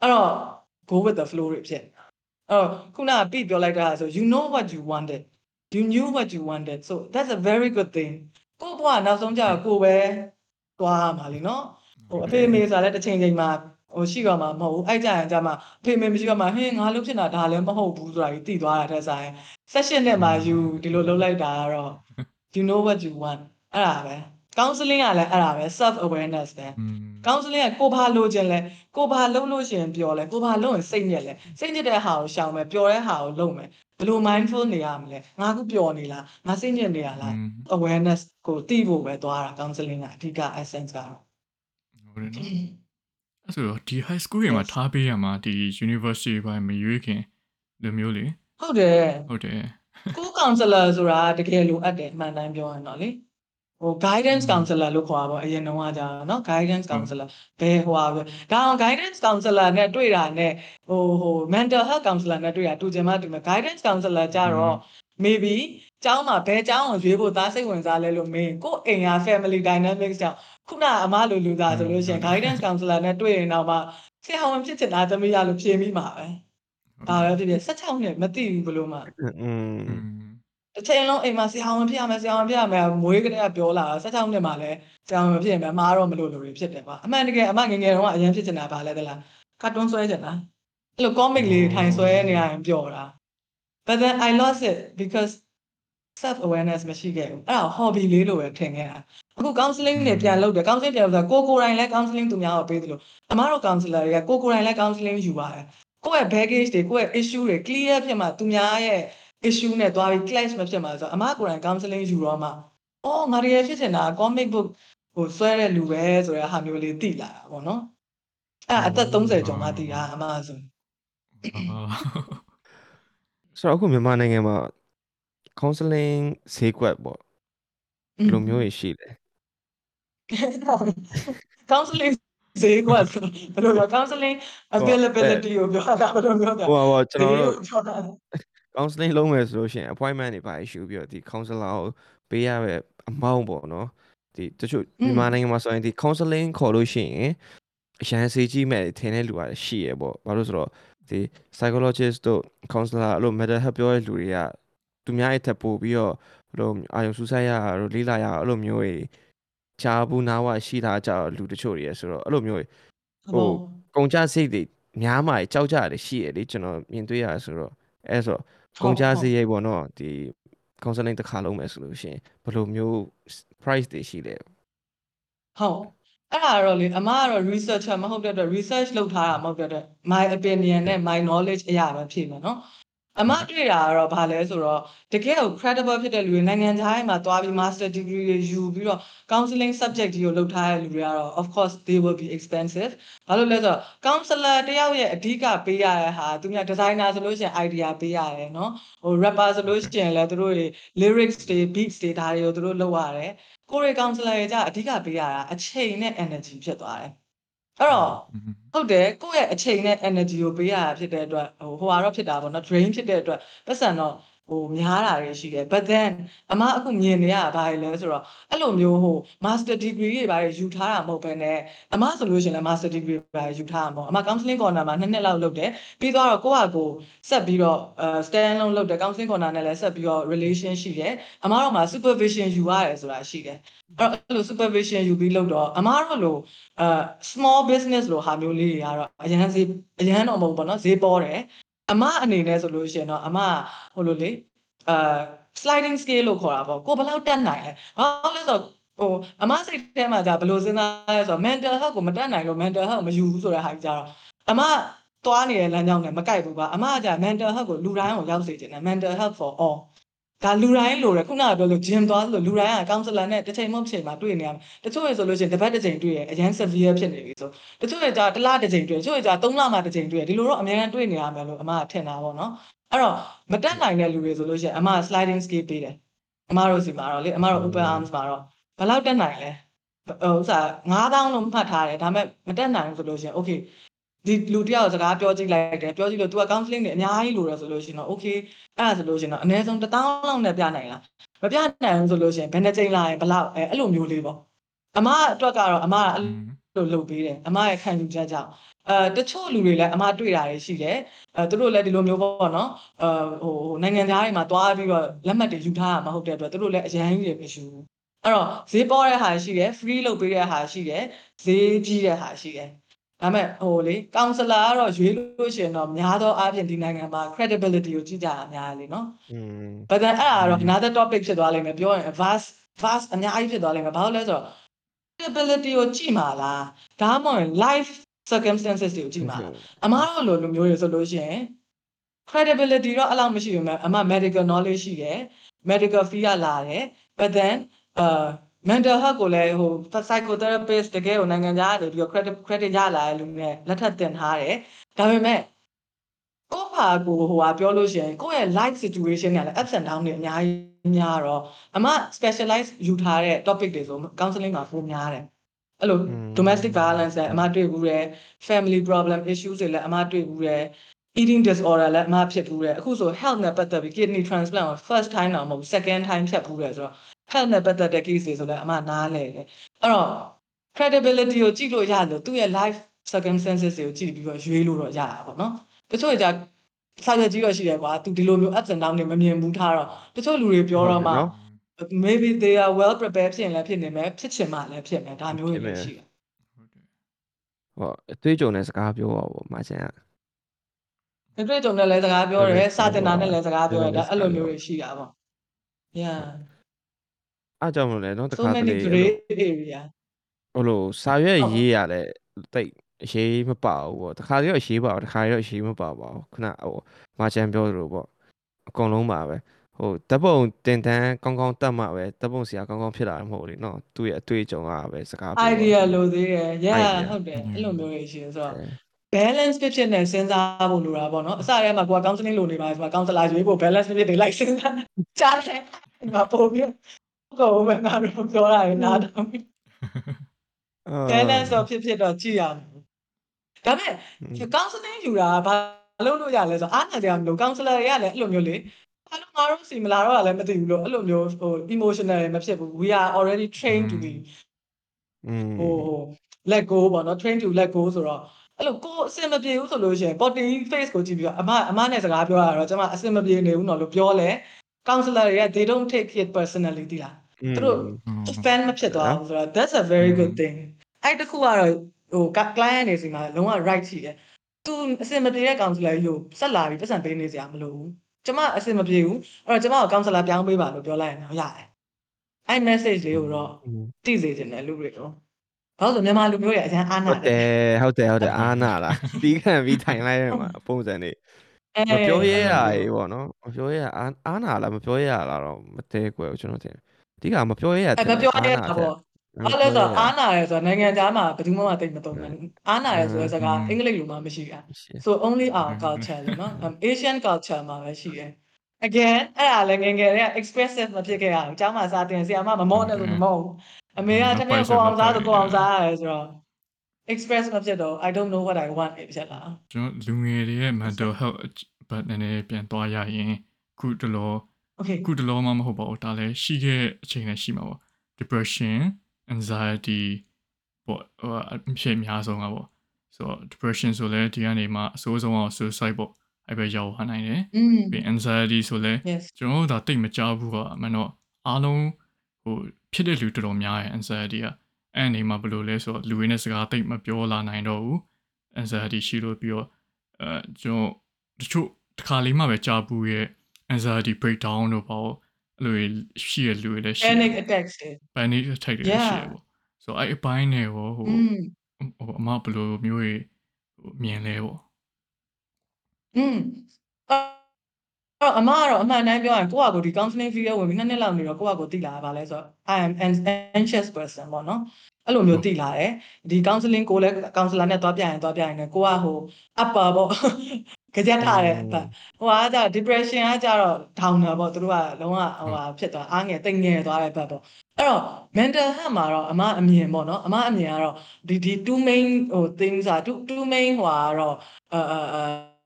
အဲ့တော့ go with the flow တွေဖြစ်နေတာအဲ့တော့ခုနကပြပြောလိုက်တာဆို you know what you wanted you knew what you wanted so that's a very good thing ကိုဘွားနောက်ဆုံးကျတော့ကိုပဲသွားရမှာလीเนาะဟိုအဖေအမေဆိုတာလည်းတစ်ချိန်ချိန်မှာဟိုရှိတော့မှာမဟုတ်ဘူးအဲ့ကြရင်ကြမှာအဖေအမေမရှိတော့မှာဟင်းငါလုံးဖြစ်တာဒါလည်းမဟုတ်ဘူးဆိုတာကြီးသိသွားတာတဲ့ဆိုင် session နဲ့မှာ you ဒီလိုလုပ်လိုက်တာကတော့ you know what you want အဲ့ဒါပဲ counseling ကလည်းအဲ့ဒါပဲ self awareness ပဲ counseling ကကိုဘာလိုချင်လဲကိုဘာလုံးလို့ရှင်ပြောလဲကိုဘာလုံးရင်စိတ်ညစ်လဲစိတ်ညစ်တဲ့ဟာကိုရှောင်မယ်ပျော်တဲ့ဟာကိုလုံးမယ်ဘလို့ mindful နေရမလဲငါကပျော်နေလားငါစိတ်ညစ်နေရလား awareness ကိုသိဖို့ပဲသွားတာ counseling ကအဓိက essence ကတော့ဟုတ်တယ်နော်အဲ့ဆိုတော့ဒီ high school တွေမှာထားပေးရမှာဒီ university ဘက်မရွေးခင်လူမျိုးလေဟုတ်တယ်ဟုတ်တယ်ကို counselor ဆိုတာတကယ်လိုအပ်တယ်အမှန်တမ်းပြောရင်တော့လေ ဟို guidance counselor လို့ခေါ်တာပေါ့အရင်တော့ကကြာเนาะ guidance counselor ဘယ်ဟိုပါပဲဒါအောင် guidance counselor နဲ့တွေ့တာနဲ့ဟိုဟို mental health counselor နဲ့တွေ့တာတူချင်မှတူမယ် guidance counselor ကြတော့ maybe ကျောင်းမှာဘယ်ကျောင်းကိုရွေးဖို့သားစိတ်ဝင်စားလဲလို့မင်းကိုယ့်အိမ်ဟာ family dynamics ကြောင့်ခုနအမလိုလူသားဆိုလို့ရှိရင် guidance counselor နဲ့တွေ့ရင်တော့မှဆရာဝန်ဖြစ်ချင်တာသမီးရလို့ဖြေမိမှာပဲဒါပဲဖြစ်ဖြစ်16နှစ်မသိဘူးဘလို့မှ อืม อืม တစ်ချိန်လုံးအိမ်မှာဆရာဝန်ဖြစ်ရမယ်ဆရာဝန်ဖြစ်ရမယ်မွေးကလေးကပြောလာတာ16နှစ်မှလည်းဆရာဝန်ဖြစ်ရင်မအားတော့မလို့လူတွေဖြစ်တယ်ကွာအမှန်တကယ်အမငယ်ငယ်တုန်းကအရင်ဖြစ်ချင်တာပါလဲတလားကာတွန်းဆွဲချင်တာအဲ့လို comic လေးထိုင်ဆွဲနေရရင်ပျော်တာ but then I lost it because self awareness မရှိခဲ့ဘူးအဲ့ဒါ hobby လေးလိုပဲထင်ခဲ့တာအခု counseling တွေပြန်လုပ်တယ် counseling ပြန်လုပ်တာကိုကိုယ်တိုင်လည်း counseling သူများကိုပေးသလိုအမတို့ counselor တွေကကိုကိုယ်တိုင်လည်း counseling ယူပါတယ်ကိုယ့်ရဲ့ baggage တွေကိုယ့်ရဲ့ issue တွေ clear ဖြစ်မှသူများရဲ့ issue နဲ့တွားပြီး clash မဖြစ်မှာဆိုတော့အမကိုယ်တိုင် counseling ယူတော့မှအော်ငါတကယ်ဖြစ်နေတာ comic book ဟိုဆွဲတဲ့လူပဲဆိုတဲ့ဟာမျိုးလေးသိလာတာပေါ့နော်အဲ့ဒါအသက်30ကျော်မှသိတာအမဆိုအာဆိုတော့အခုမြန်မာနိုင်ငံမှာ counseling ဈေးကွက်ပေါ့ဘယ်လိုမျိုးရရှိလဲ counseling ဈေးကွက်ဆိုဘယ်လိုပြော counseling availability ကိုပြောတာဘယ်လိုပြောတာဟိုပါပေါ့ကျွန်တော်တို့ပြောတာ counseling လုပ်မယ်ဆိုလို့ရှိရင် appointment တွေပါရှူပြီးတော့ဒီ counselor ကိုပေးရတဲ့ amount ပေါ့နော်ဒီတချို့မြန်မာနိုင်ငံမှာဆိုရင်ဒီ counseling ခေါ်လို့ရှိရင်အရန်စေးကြီးမဲ့ထင်တဲ့လူကရှိရပေါ့ဘာလို့ဆိုတော့ဒီ psychologist တို့ counselor အဲ့လို mental health ပြောတဲ့လူတွေကသူများရဲ့ထပ်ပို့ပြီးတော့ဘယ်လိုအာယုံစူးစိုက်ရတာတို့လေးလာရတာအဲ့လိုမျိုးတွေချာဘူးနာဝရှိတာကြတော့လူတချို့တွေရဆိုတော့အဲ့လိုမျိုးတွေဟိုကုန်ကြစိတ်တွေများမှကြောက်ကြရတယ်ရှိရလေကျွန်တော်မြင်တွေ့ရတယ်ဆိုတော့အဲဆိုတော့ ကုန်ကြစိတ်ရိတ်ပေါ့နော်ဒီ counseling တစ်ခါလုံးမယ်ဆိုလို့ရှိရင်ဘယ်လိုမျိုး price တွေရှိလဲဟုတ်အဲ့ဒါတော့လေအမကတော့ researcher မဟုတ်တဲ့အတွက် research လုပ်ထားတာမဟုတ်တဲ့အတွက် my opinion နဲ့ my knowledge အရာပဲဖြစ်မယ်နော် အမတွေ့တာကတော့ဘာလဲဆိုတော့တကယ်ကို credible ဖြစ်တဲ့လူတွေနိုင်ငံခြားထဲမှာသွားပြီး master degree တွေယူပြီးတော့ counseling subject ကြီးကိုလုပ်ထားတဲ့လူတွေကတော့ of course they will be expensive ဘာလို့လဲဆိုတော့ counselor တယောက်ရဲ့အဓိကပေးရတဲ့ဟာသူများ designer ဆိုလို့ရှိရင် idea ပေးရတယ်နော်ဟို rapper ဆိုလို့ရှိရင်လည်းသူတို့တွေ lyrics တွေ beats တွေဒါတွေကိုသူတို့လုပ်ရတယ်ကိုရီ counselor တွေကြအဓိကပေးရတာအချိန်နဲ့ energy ဖြစ်သွားတယ် အဲ့တော့ဟုတ်တယ်ကိုယ့်ရဲ့အချိန်နဲ့ energy ကိုပေးရတာဖြစ်တဲ့အတွက်ဟိုဟိုဟာတော့ဖြစ်တာပေါ့နော် drain ဖြစ်တဲ့အတွက်ပတ်စံတော့ ဟိုများတာတွေရှိတယ် but then အမအခုမြင်နေရတာဘာလဲဆိုတော့အဲ့လိုမျိုးဟို master degree တွေဘာတွေယူထားတာမဟုတ်ဘဲနဲ့အမဆိုလို့ရှိရင်လည်း master degree ဘာတွေယူထားတာမဟုတ်အမ counseling corner မှာနှစ်နှစ်လောက်လုပ်တယ်ပြီးတော့ကိုယ့်ဟာကိုယ်ဆက်ပြီးတော့အဲ stand alone လုပ်တယ် counseling corner နဲ့လည်းဆက်ပြီးတော့ relation ရှိတယ်အမတော့မှာ supervision ယူရတယ်ဆိုတာရှိတယ်အဲ့တော့အဲ့လို supervision ယူပြီးလုပ်တော့အမတော့လို့အဲ small business လို့ဟာမျိုးလေးတွေကတော့အရန်ဈေးအရန်တော့မဟုတ်ဘူးပေါ့နော်ဈေးပေါ်တယ် အမအနေနဲ့ဆိုလို့ရှိရင်တော့အမဟိုလိုလေအဲ sliding scale လို့ခေါ်တာပေါ့ကိုဘယ်လောက်တက်နိုင်လဲဘာလို့လဲဆိုတော့ဟိုအမစိတ်ထဲမှာじゃဘယ်လိုစဉ်းစားလဲဆိုတော့ mental health ကိုမတက်နိုင်လို့ mental health မယူဘူးဆိုတဲ့ဟာကြီးကြတော့အမသွားနေတဲ့လမ်းကြောင်းနဲ့မကိုက်ဘူးပါအမကじゃ mental health ကိုလူတိုင်းကိုရောက်စေချင်တယ် mental health for all ဒါလူတိုင်းလိုတယ်ခုနကပြောလို့ gym သွားလို့လူတိုင်းက counselor နဲ့တစ်ချိန်မဟုတ်ချိန်မှာတွေ့နေရမယ်တချို့ရေဆိုလို့ရှိရင်တစ်ပတ်တစ်ချိန်တွေ့ရအရန် severe ဖြစ်နေပြီဆိုတချို့ရေကြာတစ်လတစ်ချိန်တွေ့တချို့ရေကြာသုံးလမှတစ်ချိန်တွေ့ဒီလိုတော့အများကြီးတွေ့နေရမယ်လို့အမကထင်တာပေါ့နော်အဲ့တော့မတက်နိုင်တဲ့လူတွေဆိုလို့ရှိရင်အမ sliding scale ပေးတယ်အမတို့စီမှာတော့လေအမတို့ open arms မှာတော့ဘယ်လောက်တက်နိုင်လဲဟိုဥစား9000လို့မှတ်ထားတယ်ဒါပေမဲ့မတက်နိုင်ဘူးဆိုလို့ရှိရင် okay ဒီလူတယောက်စကားပြောကြည့်လိုက်တယ်ပြောကြည့်လို့ तू က counseling တွေအများကြီးလိုတယ်ဆိုလို့ရှိရင်တော့ okay အဲ့ဒါဆိုလို့ရှိရင်တော့အနည်းဆုံး1000လောက်နဲ့ပြနိုင်လားမပြနိုင်ဘူးဆိုလို့ရှိရင်ဘယ်နှချိန်လာရင်ဘယ်လောက်အဲအဲ့လိုမျိုးလေးပေါ့အမအတွက်ကတော့အမကအဲ့လိုလုပ်ပေးတယ်အမရဲ့ခံယူချက်ကြောင့်အဲတချို့လူတွေလည်းအမတွေ့တာတွေရှိတယ်အဲသူတို့လည်းဒီလိုမျိုးပေါ့နော်အဲဟိုနိုင်ငံသားတွေမှာတွားပြီးတော့လက်မှတ်တွေယူထားတာမဟုတ်တဲ့အတွက်သူတို့လည်းအရန်ကြီးတွေမရှိဘူးအဲ့တော့ဈေးပေါ်တဲ့ဟာရှိတယ် free လုပ်ပေးတဲ့ဟာရှိတယ်ဈေးကြီးတဲ့ဟာရှိတယ် ဒါမဲ့ဟိုလေကောင်ဆလာကတော့ရွေးလို့ရှိရင်တော့များသောအားဖြင့်ဒီနိုင်ငံမှာ credibility ကိုကြည့်ကြတာများလေနော်อืม but then အဲ့ဒါကတော့ another topic ဖြစ်သွားလိမ့်မယ်ပြောရင် vast vast အများကြီးဖြစ်သွားလိမ့်မယ်ဘာလို့လဲဆိုတော့ credibility ကိုကြည့်မှာလားဒါမှမဟုတ် life circumstances တွေကိုကြည့်မှာလားအမားတို့လိုလူမျိုးတွေဆိုလို့ရှိရင် credibility တော့အဲ့လောက်မရှိဘူးမဲ့အမ medical knowledge ရှိတယ် medical fee ကလာတယ် but then အာ mental health ကိုလည်းဟို psychotherapist တကယ်ကိုနိုင်ငံခြားကနေပြီးတော့ credit credit ရလာတဲ့လူနဲ့လက်ထပ်တင်ထားတယ်ဒါပေမဲ့ကိုယ့်ဘာကိုဟိုဟာပြောလို့ရှိရင်ကိုယ့်ရဲ့ life situation ကလည်း ups and down တွေအများကြီးများတော့အမ specialize ယူထားတဲ့ topic တွေဆို counseling မှာပိုများတယ်အဲ့လို domestic violence လည်းအမတွေ့ဘူးတယ် family problem issues တွေလည်းအမတွေ့ဘူးတယ် eating disorder လည်းအမဖြစ်ဘူးတယ်အခုဆို health နဲ့ပတ်သက်ပြီး kidney transplant ကို first time တော့မဟုတ်ဘူး second time ဖြတ်ဘူးတယ်ဆိုတော့ health နဲ့ပတ်သက်တဲ့ case တွေဆိုလည်းအမနားလဲတယ်အဲ့တော့ credibility ကိုကြည့်လို့ရတယ်လို့သူ့ရဲ့ life circumstances တွေကိုကြည့်ပြီးတော့ရွေးလို့တော့ရတာပေါ့နော်တချို့ကြစာရွက်ကြီးတော့ရှိတယ်ကွာသူဒီလိုမျိုး ups and down တွေမမြင်ဘူးထားတော့တချို့လူတွေပြောတော့မှ maybe they are well prepared ဖြစ်ရင်လည်းဖြစ်နေမယ်ဖြစ်ချင်မှလည်းဖြစ်မယ်ဒါမျိုးတွေလည်းရှိတယ်ဟောအသွေးကြုံတဲ့စကားပြောပါဘောမာချန်ကဒီတွေ့ကြုံနဲ့လည်းစကားပြောတယ်ဟုတ်ကဲ့စာတင်တာနဲ့လည်းစကားပြောတယ်ဒါဟုတ်ကဲ့အဲ့လိုမျိုးတွေရှိတာပေါ့ yeah အားကြောင့်မလို့လေနော်တ so ခါတလေ many အဲ့လို grade တွေဗျာ ဟိုလိုစာရွက်ဟုတ် ရေးရတယ်တိတ်အရေးမပါဘူးပေါ့တခါတည်းတော့အရေးပါဘူးတခါတည်းတော့အရေးမပါပါဘူးခုနဟိုမာချန်ပြောသလိုပေါ့အကုန်လုံးပါပဲဟိုဓာတ်ပုံတင်တန်းကောင်းကောင်းတတ်မှပဲဓာတ်ပုံဆရာကောင်းကောင်းဖြစ်လာမှာမဟုတ်လေနော်သူ့ရဲ့အတွေ့အကြုံကပဲစကားပြော idea လိုသေးတယ် yeah Idea ဟုတ်တယ်အဲ့လိုမျိုးကြီးရှင်ဆိုတော့ အဲ balance ဖြစ်ဖြစ်နဲ့စဉ်းစားဖို့လိုတာပေါ့နော်အစတည်းမှာကိုက counseling လိုနေပါဆိုမှာ counselor ရွေးဖို့ balance ဖြစ်ဖြစ်တွေလိုက်စဉ်းစားကြားတယ်ဒီမှာပို့ပြီး ကိုယ်ပဲငါတို့ပြောတာရနားထောင်ပြီး balance တော့ဖြစ်ဖြစ်တော့ကြည့်ရမယ်ဒါပေမဲ့ counseling ယူတာကဘာလုပ်လို့ရလဲဆိုတော့အားနာကြမလို့ counselor တွေကလည်းအဲ့လိုမျိုးလေအဲ့လိုငါတို့စီမလာတော့လည်းမသိဘူးလို့အဲ့လိုမျိုးဟို emotional မဖြစ်ဘူး we are already trained to be อืมဟိုဟို let go ပေါ့နော် train to let go ဆိုတော့အဲ့လိုကိုယ်အဆင်မပြေဘူးဆိုလို့ရှိရင် body face ကိုကြည့်ပြီးတော့အမအမနဲ့စကားပြောရတော့ကျွန်မအဆင်မပြေနေဘူးနော်လို့ပြောလဲ counselor တွေက they don't take it personally တိလား သူတို့ fan မဖြစ်သွားဘူးဆိုတော့ that's a very good thing အဲ့တခုကတော့ဟို client နေစီမှာလုံးဝ right ရှိတယ်သူအဆင်မပြေတဲ့ counselor ကြီးကိုဆက်လာပြီးပတ်စံပေးနေစရာမလိုဘူးကျမအဆင်မပြေဘူးအဲ့တော့ကျမကို counselor ပြောင်းပေးပါလို့ပြောလိုက်ရင်တော့ရတယ်အဲ့ message လေးကိုတော့သိစေချင်တယ်လူတွေတော့ဘာလို့ဆိုမြန်မာလူမျိုးတွေအကျန်းအားနာဟုတ်တယ်ဟုတ်တယ်ဟုတ်တယ်အာနာလားပြီးခံပြီးထိုင်လိုက်ရမှာပုံစံနေမပြောရဲရကြီးပေါ့နော်မပြောရဲအာအာနာလားမပြောရဲရလားတော့မတဲကွယ်ကျွန်တော်ထင် အဓိကမပြောရဲရအဲ့မပြောရတာပေါ့ဘာလဲဆိုတော့အားနာရဲဆိုတော့နိုင်ငံသားမှာဘယ်သူမှမသိမသုံးဘူးအားနာရဲဆိုတဲ့စကားအင်္ဂလိပ်လိုမှမရှိတာ so only our culture လို့နော် um, Asian culture မှာပဲရှိတယ် again အဲ့ဒါလည်းငယ်ငယ်တည်းက expressive မဖြစ်ခဲ့ရဘူးကျောင်းမှာစာတင်ဆရာမမမော့နဲ့လို့မမော့ဘူးအမေကတမန်ကိုအောင်စားဆိုကိုအောင်စားရဲဆိုတော့ express မဖြစ်တော့ I don't know what I want ဖြစ်လာကျွန်တော်လူငယ်တွေရဲ့ mental health ဘတ်နည်းနည်းပြန်သွားရရင်ခုတလော okay ခုတလောမှမဟုတ်ပါဘူးဒါလည်းရှိခဲ့အချိန်လည်းရှိမှာပေါ့ depression anxiety ပေါ့ဟိုအဖြစ်အများဆုံးကပေါ့ဆိုတော့ depression ဆိုလဲဒီကနေမှအဆိုးဆုံးအောင် suicide ပေါ့အဲ့ပဲရောက်သွားနိုင်တယ်อืมပြီး anxiety ဆိုလဲ yes ကျွန်တော်တို့ဒါတိတ်မကြောက်ဘူးကအမှန်တော့အားလုံးဟိုဖြစ်တဲ့လူတော်တော်များရဲ့ anxiety ကအဲ့အနေမှာဘယ်လိုလဲဆိုတော့လူရင်းနဲ့စကားတိတ်မပြောလာနိုင်တော့ဘူး anxiety ရှိလို့ပြီးတော့အဲကျွန်တော်တချို့တစ်ခါလေးမှပဲကြားဘူးရဲ့ anxiety breakdown တို့ပေါ့အဲ့လိုရှိရလူတွေလည်းရှိ panic attacks တွေ panic attack တွေရှိရပေါ့ဆိုတော့အဲ့အပိုင်းတွေကိုဟိုဟိုအမဘယ်လိုမျိုးတွေမြင်လဲပေါ့อืมအော်အမကတော့အမှန်တမ်းပြောရင်ကိုယ့်အကိုဒီ counseling video ဝင်ပြီးနှစ်နှစ်လောက်နေတော့ကိုယ့်အကိုသိလာတာပါလဲဆိုတော့ I am an anxious person ပေါ့နော် အဲ့လိုမျိုးသိလာတယ်ဒီ counseling ကိုလည်း counselor နဲ့တွားပြရင်တွားပြရင်လည်းကိုကဟို upper ပေါ့ကြက်ထားတဲ့အပတ်ဟိုကကြ depression ကကြတော့ downer ပေါ့သူတို့ကလုံးဝဟိုဟာဖြစ်သွားအားငယ်တိတ်ငယ်သွားတဲ့ဘက်ပေါ့အဲ့တော့ mental health မှာတော့အမအမြင်ပေါ့နော်အမအမြင်ကတော့ဒီဒီ two main ဟို things อ่ะ two two main ဟိုကတော့အာအာ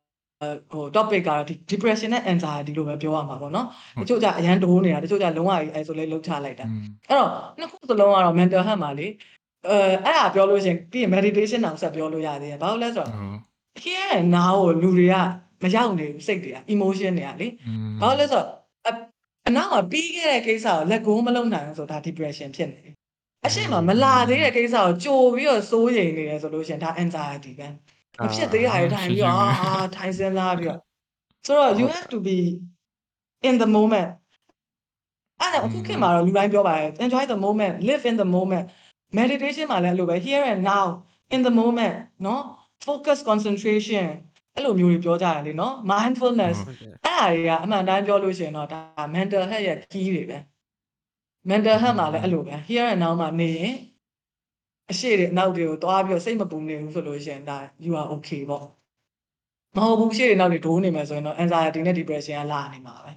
ဟို topic ကတော့ဒီ depression နဲ့ anxiety လို့ပဲပြောရမှာပေါ့နော်တချို့ကြအရန်တိုးနေတာတချို့ကြလုံးဝ isolate လုပ်ချလိုက်တာအဲ့တော့နှစ်ခုစလုံးကတော့ mental health မှာလေအဲအဲ့ဒါပြောလို့ရှင်ပြီးရင် meditation တောင်ဆက်ပြောလို့ရသေးတယ်ဘာလို့လဲဆိုတော့ here and now ကိုလူတွေကမရောက်နေဘူးစိတ်တွေက emotion တွေကလေဘာလို့လဲဆိုတော့အနောက်ကပြီးခဲ့တဲ့ကိစ္စကိုလက်ကိုမလုံနိုင်ဘူးဆိုတော့ဒါ depression ဖြစ်နေတယ်အရှင်းမှာမလာသေးတဲ့ကိစ္စကိုကြိုပြီးတော့စိုးရိမ်နေတယ်ဆိုလို့ရှင်ဒါ anxiety ပဲ မဖြစ်သေးတာတွေထိုင်ပြီးတော့အာထိုင်စဉ်းစားပြီးတော့ဆိုတော့ you have to be in the moment အဲ့ဒါအခုခေတ်မှာတော့လူတိုင်းပြောပါတယ် enjoy the moment live in the moment meditation မှာလည်းအဲ့လိုပဲ here and now in the moment เนาะ focus concentration အဲ့လိုမျိုးတွေပြောကြတယ်လေเนาะ mindfulness ဟုတ်တယ် အဲ့ဒါတွေကအမှန်တမ်းပြောလို့ရှိရင်တော့ဒါ mental health ရဲ့ key တွေပဲ mental health မှာလည်းအဲ့လိုပဲ here and now မှာနေရင် အရှိတွေအနောက်တွေကိုတွားပြီးတော့စိတ်မပူနေဘူးဆိုလို့ရှိရင်ဒါ you are okay ပေါ့မဟုတ်ဘူးရှေ့တွေနောက်တွေဒိုးနေမယ်ဆိုရင်တော့ anxiety နဲ့ depression ကလာနေမှာပဲ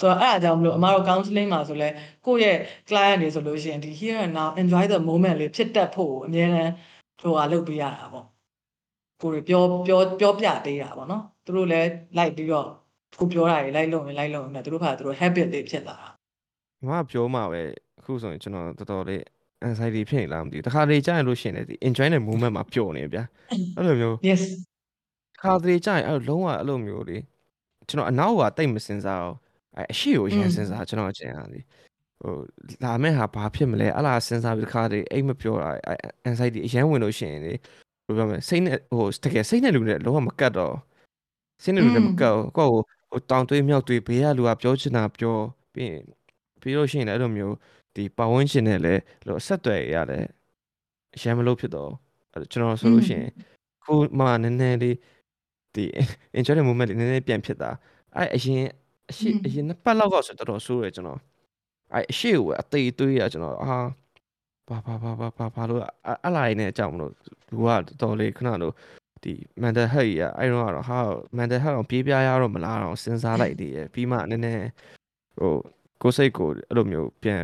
ဆိုတော့အဲ့အကြောင်းမလို့အမတို့ counseling မှာဆိုလဲကိုယ့်ရဲ့ client တွေဆိုလို့ရှိရင်ဒီ here and now enjoy the moment လေးဖြစ်တတ်ဖို့အများအားဟိုဟာလုပ်ပေးရတာပေါ့ကိုယ်ပြောပြောပြောပြပေးတာပေါ့နော်သူတို့လည်းလိုက်ပြီးတော့ကိုပြောတာတွေလိုက်လုပ်ရင်လိုက်လုပ်ရင်သူတို့ဖာသူတို့ habit တွေဖြစ်လာတာမမပြောမှာပဲအခုဆိုရင်ကျွန်တော်တော်တော်လေး anxiety ဖြစ်နေလားမသိဘူးတခါလေကြာရင်လို့ရှိရင်လည်းဒီ enjoy တဲ့ moment မှာပျော်နေဗျာအဲ့လိုမျိုး yes တခါလေကြာရင်အဲ့လိုလုံးဝအဲ့လိုမျိုးလေကျွန်တော်အနောက်ကတိတ်မစင်စားအောင်အဲ့အရှိကိုရန်စင်စားကျွန်တော်အကျဉ်းအားလေဟိုလာမဲ့ဟာဘာဖြစ်မလဲအဲ့လားစဉ်းစားပြီးတခါလေအိတ်မပြောတာအဲ့ anxiety အရန်ဝင်လို့ရှိရင်လေဘယ်လိုပြောမလဲစိတ်နဲ့ဟိုတကယ်စိတ်နဲ့လူနဲ့လုံးဝမကတ်တော့စိတ်နဲ့လူနဲ့မကတ်ဘူးကိုယ့်ကိုဟိုတောင်တွေးမြောက်တွေးဘေးကလူကပြောချင်တာပြောပြီးရင်ပြီးလို့ရှိရင်လည်းအဲ့လိုမျိုး ဒီပတ်ဝန်းကျင်နဲ့လည်းလို့အဆက်အသွယ်ရတယ်အရန်မလို့ဖြစ်တော့အဲ့ကျွန်တော်ဆိုလို့ရှိရင်ခုမှနည်းနည်းလေးဒီ enjoy the moment လေးနည်းနည်းပြန်ဖြစ်တာအဲ့အရင်အရှိအရင်နှစ်ပတ်လောက်ကဆိုတော်တော်ဆိုးရကျွန်တော်အဲ့အရှိကိုပဲအသေးသွေးရကျွန်တော်အာဘာဘာဘာဘာဘာဘာလို့အလိုက်နေအကြောင်းမလို့လူကတော်တော်လေးခဏလို့ဒီ mental health ကြီးอ่ะအဲ့တော့ကတော့ဟာ mental health အောင်ပြေးပြားရတော့မလားတော့စဉ်းစားလိုက်သေးရဲ့ပြီးမှနည်းနည်းဟိုကိုယ်စိတ်ကိုအဲ့လိုမျိုးပြန်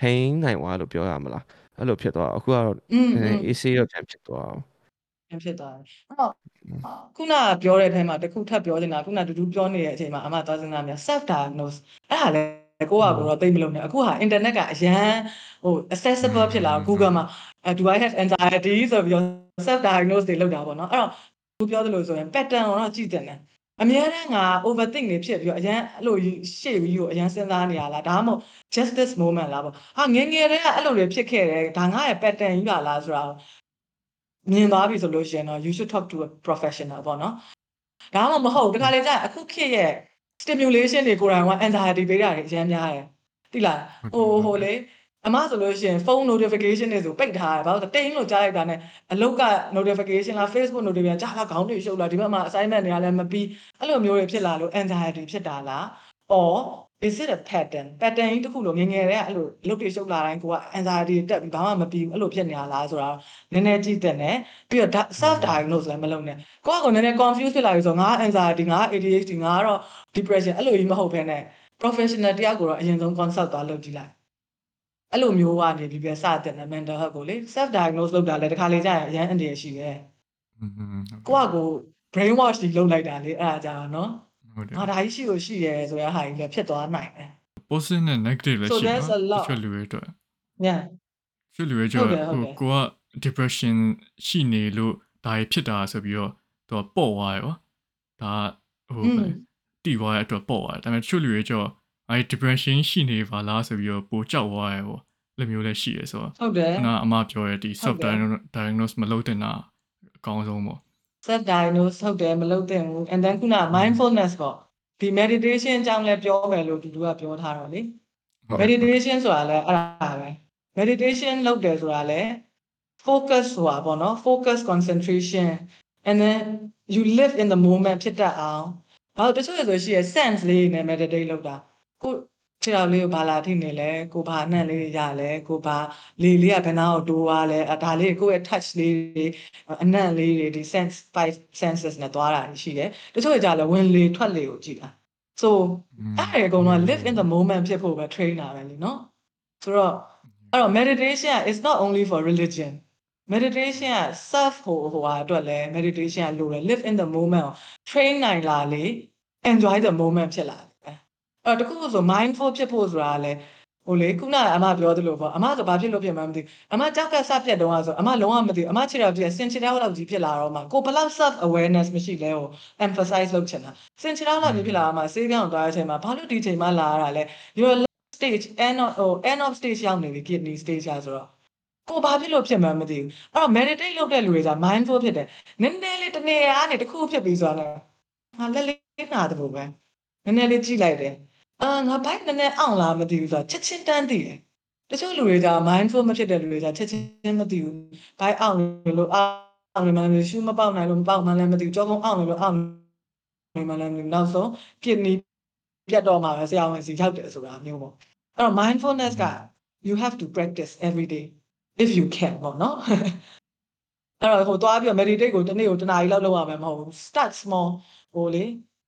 ထိန်းနိုင်သွားလို့ပြောရမလားအဲ့လိုဖြစ်သွားအခုကတော့อืมနည်းနည်း AC တော့ပြန်ဖြစ်သွားအောင်ဖြစ်သွားတယ်အဲ့တော့ခုနကပြောတဲ့အထဲမှာတစ်ခုထပ်ပြောချင်တာခုနတူတူပြောနေတဲ့အချိန်မှာအမသွားစဉ်းစားမြ self diagnose အဲ့ဒါလည်းကိုယ့်ဟာကိုယ်တော့သိမလို့နဲ့အခုဟာ internet ကအရန်ဟို accessible ဖြစ်လာတော့ Google မှာ do I have anxiety ဆိုပြီးတော့ self diagnose တွေလုပ်တာပေါ့နော်အဲ့တော့သူပြောသလိုဆိုရင် pattern ကိုတော့ကြည့်တင်တယ် အများတန်းက overthink နေဖြစ်ပြီးတော့အရန်အဲ့လိုရှေ့ပြီးတော့အရန်စဉ်းစားနေရလားဒါမှမဟုတ် just this moment လားပေါ့ဟာငယ်ငယ်တည်းကအဲ့လိုတွေဖြစ်ခဲ့တယ်ဒါငါရဲ့ pattern ကြီးပါလားဆိုတာမြင်သွားပြီဆိုလို့ရှိရင်တော့ you should talk to a professional ပေါ့နော်ဒါမှမဟုတ်တခါလေကြာအခုခေတ်ရဲ့ stimulation တွေကိုယ်တိုင်က anxiety ပေးတာတွေအများများတယ်တိလားဟိုဟိုလေ အမဆိုလို့ရှိရင် phone notification တွေဆိုပိတ်ထားတယ်ဘာလို့လဲတင်းလို့ကြားလိုက်တာနဲ့အလုတ်က notification လား Facebook notification ကြားလာခေါင်းတွေရှုပ်လာဒီဘက်မှာ assignment တွေကလည်းမပြီးအဲ့လိုမျိုးတွေဖြစ်လာလို့ anxiety ဖြစ်တာလား or is it a pattern pattern ကြီးတစ်ခုလို့ငယ်ငယ်တည်းကအဲ့လိုအလုပ်တွေရှုပ်လာတိုင်းကိုက anxiety တက်ပြီးဘာမှမပြီးဘူးအဲ့လိုဖြစ်နေတာလားဆိုတာနည်းနည်းကြည့်တဲ့နဲ့ပြီးတော့ self diagnose လည်းမလုပ်နဲ့ကိုကကိုနည်းနည်း confuse ဖြစ်လာပြီဆိုငါ anxiety ငါ ADHD ငါကတော့ depression အဲ့လိုကြီးမဟုတ်ဘဲနဲ့ professional တယောက်ကိုတော့အရင်ဆုံး consult သွားလုပ်ကြည့်လိုက် အဲ့လိုမျိုးကနေပြီးပြစတင်တယ် mental health ကိုလေ self diagnose လုပ်တာလည်းတခါလေကြာရအရန်အန္တရာယ်ရှိတယ်။ကိုကကို brain wash တွေလုပ်လိုက်တာလေအဲ့ဒါကြာတော့နော်။ဟုတ်တယ်။ငါဒါကြီးရှိလို့ရှိရဲဆိုရဟာကြီးလည်းဖြစ်သွားနိုင်တယ်။ positive နဲ့ negative လည်းရှိတယ်။ဖြစ်လူတွေအတွက်။ Yeah ။ဖြစ်လူတွေကြောင့်ကိုက depression ရှိနေလို့ဒါကြီးဖြစ်တာဆိုပြီးတော့သူကပေါ့သွားရော။ဒါဟိုတိသွားတဲ့အတွက်ပေါ့သွားတယ်။ဒါပေမဲ့ချွတ်လူတွေကြောင့် အဲ depression ရှိနေပါလားဆိုပြီးတော့ပိုကြောက်သွားရဲပေါ့လက်မျိုးလည်းရှိရဲဆိုတော့ဟုတ်တယ်ခုနအမပြောရဲ့ဒီ self ဟုတ်တယ် diagnose မလုပ်တင်တာအကောင်းဆုံးပေါ့ self diagnose ဟုတ်တယ်မလုပ်သင့်ဘူး and then ခုန mindfulness ပေါ့ဒီ meditation အကြောင်းလည်းပြောမယ်လို့တူတူကပြောထားတော့လေဟုတ် meditation ဆိုတာလည်းအဲ့ဒါပဲ meditation လုပ်တယ်ဆိုတာလည်း focus ဆိုတာပေါ့နော် focus concentration and then you live in the moment ဖြစ်တတ်အောင်ဘာလို့တချို့ဆိုရှိရ sense လေးနဲ့ meditate လုပ်တာ ကိုခြေတော်လေးကိုဘာလာထိနေလဲကိုဘာအနှံ့လေးတွေရလဲကိုဘာလေလေးကဘယ်နာကိုတိုးသွားလဲအဲဒါလေးကိုယ့်ရဲ့ touch လေးတွေအနှံ့လေးတွေဒီ sense five senses နဲ့သွားတာရှိတယ်တချို့ကြလည်းဝင်လေထွက်လေကိုကြည့်တာ so အဲ့ဒီအကုန်လုံးက live in the moment ဖြစ်ဖို့ပဲ train တာပဲလीเนาะဆိုတော့အဲ့တော့ meditation is not only for religion meditation က self ဟိုဟိုဟာအတွက်လည်း meditation ကလိုတယ် live in the moment ကို train နိုင်လာလေ enjoy the moment ဖြစ်လာတယ် အဲ့တော့တခုခုဆို mindful ဖြစ်ဖို့ဆိုတာကလည်းဟိုလေခုနကအမပြောသလိုပေါ့အမဆိုဘာဖြစ်လို့ဖြစ်မှန်းမသိဘူးအမကြောက်ကစပြတ်တုန်းကဆိုအမလုံးဝမသိဘူးအမခြေတော်ပြည့်စင်ခြေတော်လောက်ကြီးဖြစ်လာတော့မှကိုဘယ်လောက် self awareness မရှိလဲဟို emphasize လုပ်ချင်တာစင်ခြေတော်လောက်ကြီးဖြစ်လာတော့မှစေးပြောင်းသွားတဲ့အချိန်မှာဘာလို့ဒီချိန်မှလာရတာလဲ your last stage end of ဟို end of stage ရောက်နေပြီ kidney stage อ่ะဆိုတော့ကိုဘာဖြစ်လို့ဖြစ်မှန်းမသိဘူးအဲ့တော့ meditate လုပ်တဲ့လူတွေက mindful ဖြစ်တယ်နည်းနည်းလေးတစ်နေရာကနေတစ်ခုဖြစ်ပြီးဆိုတော့ငါလက်လေးနာတယ်လို့ပဲနည်းနည်းလေးကြည့်လိုက်တယ် အာငါဘိုက်နည်းနည်းအောင်လားမသိဘူးဆိုတော့ချက်ချင်းတန်းသိတယ်တချို့လူတွေက mindful မဖြစ်တဲ့လူတွေကချက်ချင်းမသိဘူးဘိုက်အောင်လို့အောင်နေမှလည်းရှူးမပေါက်နိုင်လို့မပေါက်မှလည်းမသိဘူးကြောကုန်းအောင်လို့အောင်နေမှလည်းမသိဘူးနောက်ဆုံး kidney ပြတ်တော့မှာပဲဆရာဝန်စီရောက်တယ်ဆိုတာမျိုးပေါ့အဲ့တော့ mindfulness က you have to practice every day if you can ပေါ့နော်အဲ့တော့ဟိုသွားပြီးတော့ meditate ကိုတစ်နေ့ကိုတစ်နာရီလောက်လုပ်ရမှာမဟုတ်ဘူး start small ဟိုလေ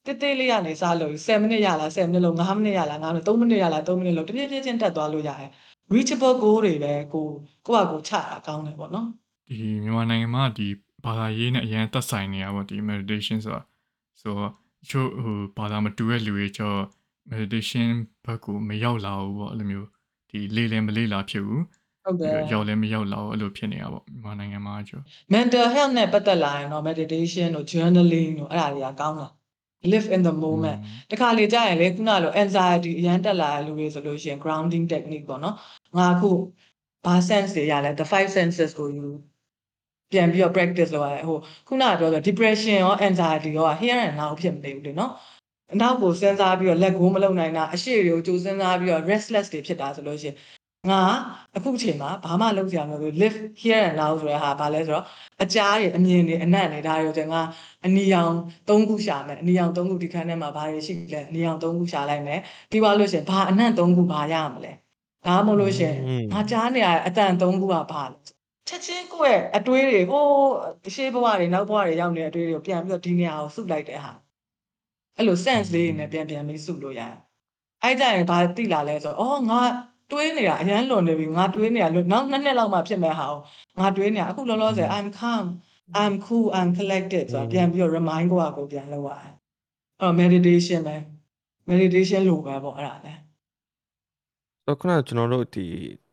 တိတိလေးကနေစလို့7မိနစ်ရလား7မိနစ်လုံး9မိနစ်ရလား9မိနစ်3မိနစ်ရလား3မိနစ်လုံးတပြည့်ပြည့်ချင်းတက်သွားလို့ရတယ် reachable goal တွေပဲကိုကိုယ့်ဟာကိုယ်ချတာကောင်းတယ်ပေါ့နော်ဒီမြန်မာနိုင်ငံမှာဒီဘာသာရေးနဲ့အရင်သက်ဆိုင်နေရပေါ့ဒီ meditation ဆိုတာဆိုတော့ချို့ဟိုဘာသာမတူတဲ့လူတွေကျတော့ meditation ဘက်ကိုမရောက်လာဘူးပေါ့အဲ့လိုမျိုးဒီလေလည်းမလေ့လာဖြစ်ဘူးဟုတ်တယ်ပြီးတော့ရောက်လည်းမရောက်လာဘူးအဲ့လိုဖြစ်နေတာပေါ့မြန်မာနိုင်ငံမှာကျတော့ mental health နဲ့ပတ်သက်လာရင်တော့ meditation တို့ journaling တို့အဲ့ဒါတွေကကောင်းတာ live in the moment တခါလေကြာရင်လေခုနလို anxiety အရန်တက်လာတဲ့လူတွေဆိုလို့ရှိရင် grounding technique ပေါ့နော်ငါအခုဘာ sense တွေရလဲ the five senses ကိုယူပြန်ပြီးတော့ practice လုပ်ရတယ်ဟိုခုနကပြောဆို depression ရော anxiety ရော here and now ဖြစ်မနေဘူးလေနော်အနောက်ကိုစဉ်းစားပြီးတော့လက်ကိုမလုံနိုင်တာအရှိတွေကိုကြိုစဉ်းစားပြီးတော့ restless တွေဖြစ်တာဆိုလို့ရှိရင် ငါအခုချိန်မှာဘာမှလုပ်စရာမလိုဘူး live here and now ဆိုတဲ့ဟာဘာလဲဆိုတော့အကြားတွေအမြင်တွေအနံ့တွေဒါတွေဆိုငါအနီရောင်၃ခုရှာမယ်အနီရောင်၃ခုဒီခန်းထဲမှာဘာတွေရှိလဲအနီရောင်၃ခုရှာလိုက်မယ်ပြီးသွားလို့ရှိရင်ဘာအနံ့၃ခုဘာရမလဲဒါမှမဟုတ်လို့ရှိရင်ငါကြားနေရတဲ့အတန်၃ခုကဘာလဲချက်ချင်းကိုယ့်ရဲ့အတွေးတွေဟိုရှေးဘဝတွေနောက်ဘဝတွေရောက်နေတဲ့အတွေးတွေကိုပြန်ပြီးတော့ဒီနေရာကိုစုလိုက်တဲ့ဟာအဲ့လို sense လေးတွေနဲ့ပြန်ပြန်ပြီးစုလို့ရတယ်အဲ့ကြရင်ဘာသိလာလဲဆိုတော့အော်ငါ တွေးနေတာအရန်လွန်နေပြီငါတွေးနေတာလွန်နောက်နှစ်နှစ်လောက်မှဖြစ်မဲ့ဟာကိုငါတွေးနေတာအခုလောလောဆယ် I'm calm I'm cool I'm collected ဆိုတာอืมပြန်ပြီးတော့ remind ကိုယ့်အကိုပြန်လုပ်ရတယ်အဲ့တော့ meditation ပဲ meditation လို့ပဲပေါ့အဲ့ဒါလဲဆိုတော့ခုနကကျွန်တော်တို့ဒီ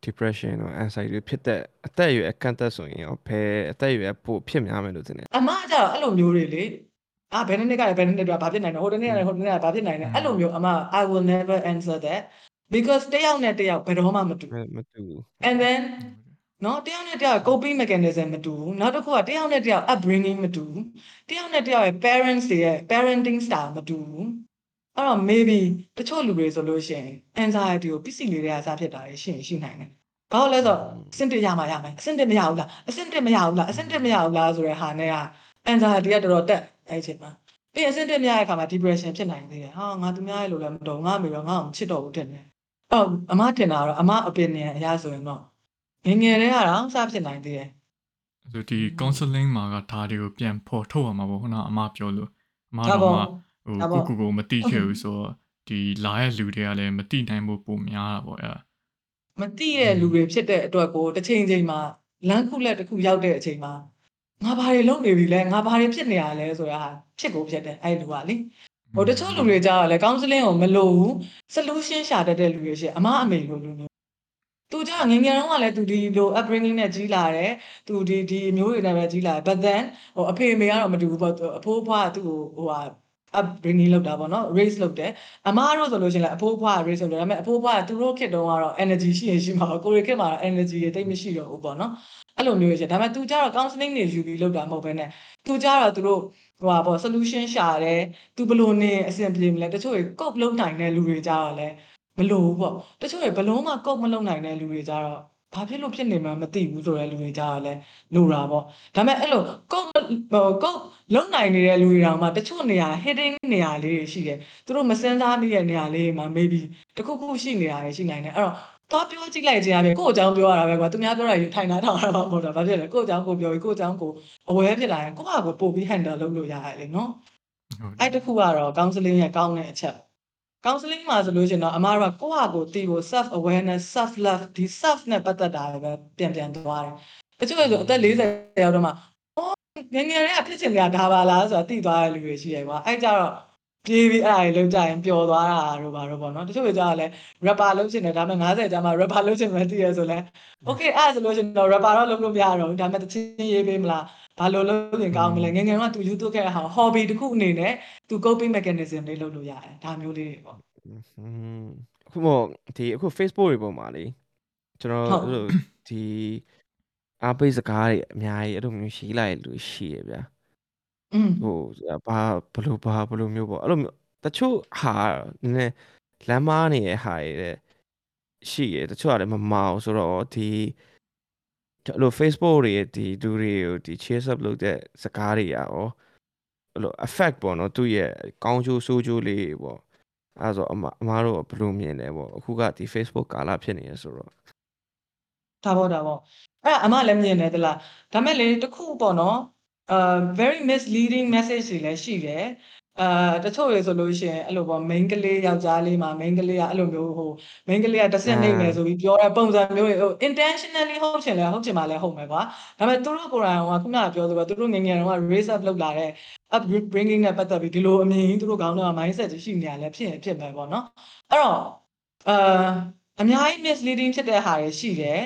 depression တော့ anxiety တွေဖြစ်တဲ့အသက်အရွယ်အကန့်အသတ်ဆိုရင်ရောဘယ်အသက်အရွယ်ပိုဖြစ်များမယ်လို့ထင်တယ်အမကကြတော့အဲ့လိုမျိုးတွေလေအာဘယ်နှစ်နှစ်ကလည်းဘယ်နှစ်နှစ်ကဘာဖြစ်နိုင်လဲဟိုတနေ့ကလည်းဟိုတနေ့ကဘာဖြစ်နိုင်လဲအဲ့လိုမျိုးအမ I will never answer that because တယောက်နဲ့တယောက်ဘယ်တော့မှမတူမမတူဘူး and then နော်တယောက်နဲ့တယောက် coping mechanism မတူဘူးနောက်တစ်ခုကတယောက်နဲ့တယောက် upbringing မတူဘူးတယောက်နဲ့တယောက်ရဲ့ parents တွေရဲ့ parenting style မတူဘူးအဲ့တော့ maybe တချို့လူတွေဆိုလို့ရှိရင် anxiety ကိုပြစ်စီလေးတဲ့အစားဖြစ်တာရှိရင်ရှိနိုင်တယ်ဘာလို့လဲဆိုတော့အဆင့်တစ်ရမှာရမယ်အဆင့်တစ်မရဘူးလားအဆင့်တစ်မရဘူးလားအဆင့်တစ်မရဘူးလားဆိုတဲ့ဟာနဲ့က anxiety ကတော်တော်တက်အဲ့ဒီအချိန်မှာပြီးရင်အဆင့်တစ်မရတဲ့အခါမှာ depression ဖြစ်နိုင်သေးတယ်ဟာငါသူများရဲ့လိုလည်းမတော်ငါမေရောငါ့ကိုမချစ်တော့ဘူးတဲ့ အဲ့တော့အမထင်တာကတော့အမ opinion အရဆိုရင်တော့ငယ်ငယ်လေးကတော့စဖြစ်နိုင်သေးတယ်ဆိုဒီ counseling မှာကဒါတွေကိုပြန်ဖော်ထုတ်ရမှာပေါ့ခုနအမပြောလို့အမဒါတော့ပေါ့မှဒါပေါ့ဟိုကိုကိုကိုမတိခဲ့ဘူးဆိုတော့ဒီလာရဲ့လူတွေကလည်းမတိနိုင်ဖို့ပုံများတာပေါ့အဲ့ဒါမတိတဲ့လူတွေဖြစ်တဲ့အတွက်ကိုတစ်ချိန်ချိန်မှာလမ်းခုလက်တစ်ခုရောက်တဲ့အချိန်မှာငါဘာတွေလုပ်နေပြီလဲငါဘာတွေဖြစ်နေရလဲဆိုတာဖြစ်ကိုဖြစ်တယ်အဲ့လူကလေ ဟိုတချို့လူတွေကြားတော့လေ counseling ကိုမလိုဘူး solution ရှာတတ်တဲ့လူတွေရှိတယ်အမအမေလိုလူမျိုးသူကြောင့်ငယ်ငယ်တုန်းကလည်းသူဒီလို upbringing နဲ့ကြီးလာတယ်သူဒီဒီအမျိုးတွေနဲ့ပဲကြီးလာတယ် but then ဟိုအဖေအမေကတော့မတူဘူးပေါ့သူအဖိုးအဖွားကသူ့ကိုဟိုဟာ upbringing လုပ်တာပေါ့နော် raise လုပ်တယ်အမားတို့ဆိုလို့ရှိရင်လည်းအဖိုးအဖွားက raise လုပ်တယ်ဒါပေမဲ့အဖိုးအဖွားကသူတို့ခေတ်တုန်းကတော့ energy ရှိရင်ရှိမှာပေါ့ကိုရီခေတ်မှာတော့ energy တွေတိတ်မရှိတော့ဘူးပေါ့နော်အဲ့လိုမျိုးရှိတယ်ဒါပေမဲ့သူကြတော့ counseling တွေယူပြီးလုပ်တာမဟုတ်ဘဲနဲ့သူကြတော့သူတို့ ဟိုဟာပေါ့ solution ရှာတယ်သူဘယ်လိုနေအဆင်ပြေမလဲတချို့တွေ cope လုပ်နိုင်တဲ့လူတွေကြတော့လည်းမလိုဘူးပေါ့တချို့တွေဘယ်လုံးမှ cope မလုပ်နိုင်တဲ့လူတွေကြတော့ဘာဖြစ်လို့ဖြစ်နေမှန်းမသိဘူးဆိုတဲ့လူတွေကြတော့လည်းလိုတာပေါ့ဒါပေမဲ့အဲ့လို cope ဟို cope လုံနိုင်နေတဲ့လူတွေတောင်မှတချို့နေရာ hidden နေရာလေးတွေရှိတယ်သူတို့မစမ်းစားမိတဲ့နေရာလေးတွေမှာ maybe တခုခုရှိနေတာတွေရှိနိုင်တယ်အဲ့တော့ သွားပြောကြည့်လိုက်ခြင်းအပြင်ကိုယ့်အကြောင်းပြောရတာပဲကွာသူများပြောတာယူထိုင်တာထောင်ရတာမဟုတ်တာဘာဖြစ်လဲကိုယ့်အကြောင်းကိုပြောပြီးကိုယ့်အကြောင်းကိုအဝဲဖြစ်လာရင်ကိုယ့်ဟာကိုပို့ပြီး handle လုပ်လို့ရတယ်လေနော်ဟုတ်တယ်အဲ့တခုကတော့ counseling ရဲ့ကောင်းတဲ့အချက် counseling မှာဆိုလို့ရှိရင်တော့အမားတို့ကကိုယ့်ဟာကိုယ်သိဖို့ self awareness self love ဒီ self နဲ့ပတ်သက်တာပဲပြန်ပြန်သွားတယ်တချို့ဆိုအသက်40ရောက်တော့မှအော်ငယ်ငယ်လေးကဖြစ်ချင်ကြဒါပါလားဆိုတာသိသွားတဲ့လူတွေရှိတယ်ကွာအဲ့ကြတော့ ပြေးပြီးအဲ့ဒါတွေလုံးကြရင်ပျော်သွားတာတို့ပါတော့ပေါ့နော်တချို့တွေကြတော့လဲ rapper လုပ်ချင်တယ်ဒါပေမဲ့90ကျမှ rapper လုပ်ချင်မှသိရဆိုလဲ okay အဲ့ဒါဆိုလို့ရှိရင်တော့ rapper တော့လုပ်လို့မရတော့ဘူးဒါပေမဲ့တချင်းရေးပေးမလားဘာလို့လုပ်ရင်ကောင်းမလဲငယ်ငယ်ကသူ YouTube ခဲ့တဲ့ဟာ hobby တစ်ခုအနေနဲ့သူ coping mechanism လေးလုပ်လို့ရတယ်ဒါမျိုးလေးတွေပေါ့อืมအခုမို့ဒီအခု Facebook တွေပေါ်မှာလေကျွန်တော်ဟုတ်အဲ့လိုဒီအားပေးစကားတွေအများကြီးအဲ့လိုမျိုးရေးလိုက်လို့ရှိရဗျာ อืม ဟိုဘာဘယ်လိုဘာဘယ်လိုမျိုးပေါ့အဲ့လိုမျိုးတချို့ဟာနည်းနည်းလမ်းမားနေတဲ့ဟာတွေတဲ့ရှိရတချို့ကလည်းမမအောင်ဆိုတော့ဒီအဲ့လို Facebook တွေရဲ့ဒီလူတွေကိုဒီ chase up လုပ်တဲ့စကားတွေရရောအဲ့လို effect ပေါ့နော်သူ့ရဲ့ကောင်းကျိုးဆိုးကျိုးလေးတွေပေါ့အဲ့ဒါဆိုအမအမားတို့ကဘယ်လိုမြင်လဲပေါ့အခုကဒီ Facebook ကာလဖြစ်နေရဆိုတော့ဒါပေါ့ဒါပေါ့အဲ့ဒါအမလည်းမြင်တယ်တလားဒါမဲ့လေတစ်ခုပေါ့နော် အာ very misleading message တွေလည်းရှိတယ်အာတချို့တွေဆိုလို့ရှိရင်အဲ့လိုပေါ့ main ကလေးယောက်ျားလေးမှာ main ကလေးကအဲ့လိုမျိုးဟို main ကလေးကတစ်စက်နေမယ်ဆိုပြီးပြောတဲ့ပုံစံမျိုးတွေဟို intentionally ဟုတ်ချင်လဲဟုတ်ချင်ပါလဲဟုတ်မယ်ကွာဒါပေမဲ့သူတို့ကိုယ်တိုင်ကခုနကပြောသလိုသူတို့ငယ်ငယ်တုန်းက raise up လုပ်လာတဲ့ upbringing နဲ့ပတ်သက်ပြီးဒီလိုအမြင်ကြီးသူတို့ခေါင်းထဲမှာ mindset ကြီးရှိနေရလဲဖြစ်ရင်ဖြစ်မယ်ပေါ့နော်အဲ့တော့အာအများကြီး misleading ဖြစ်တဲ့ဟာတွေရှိတယ်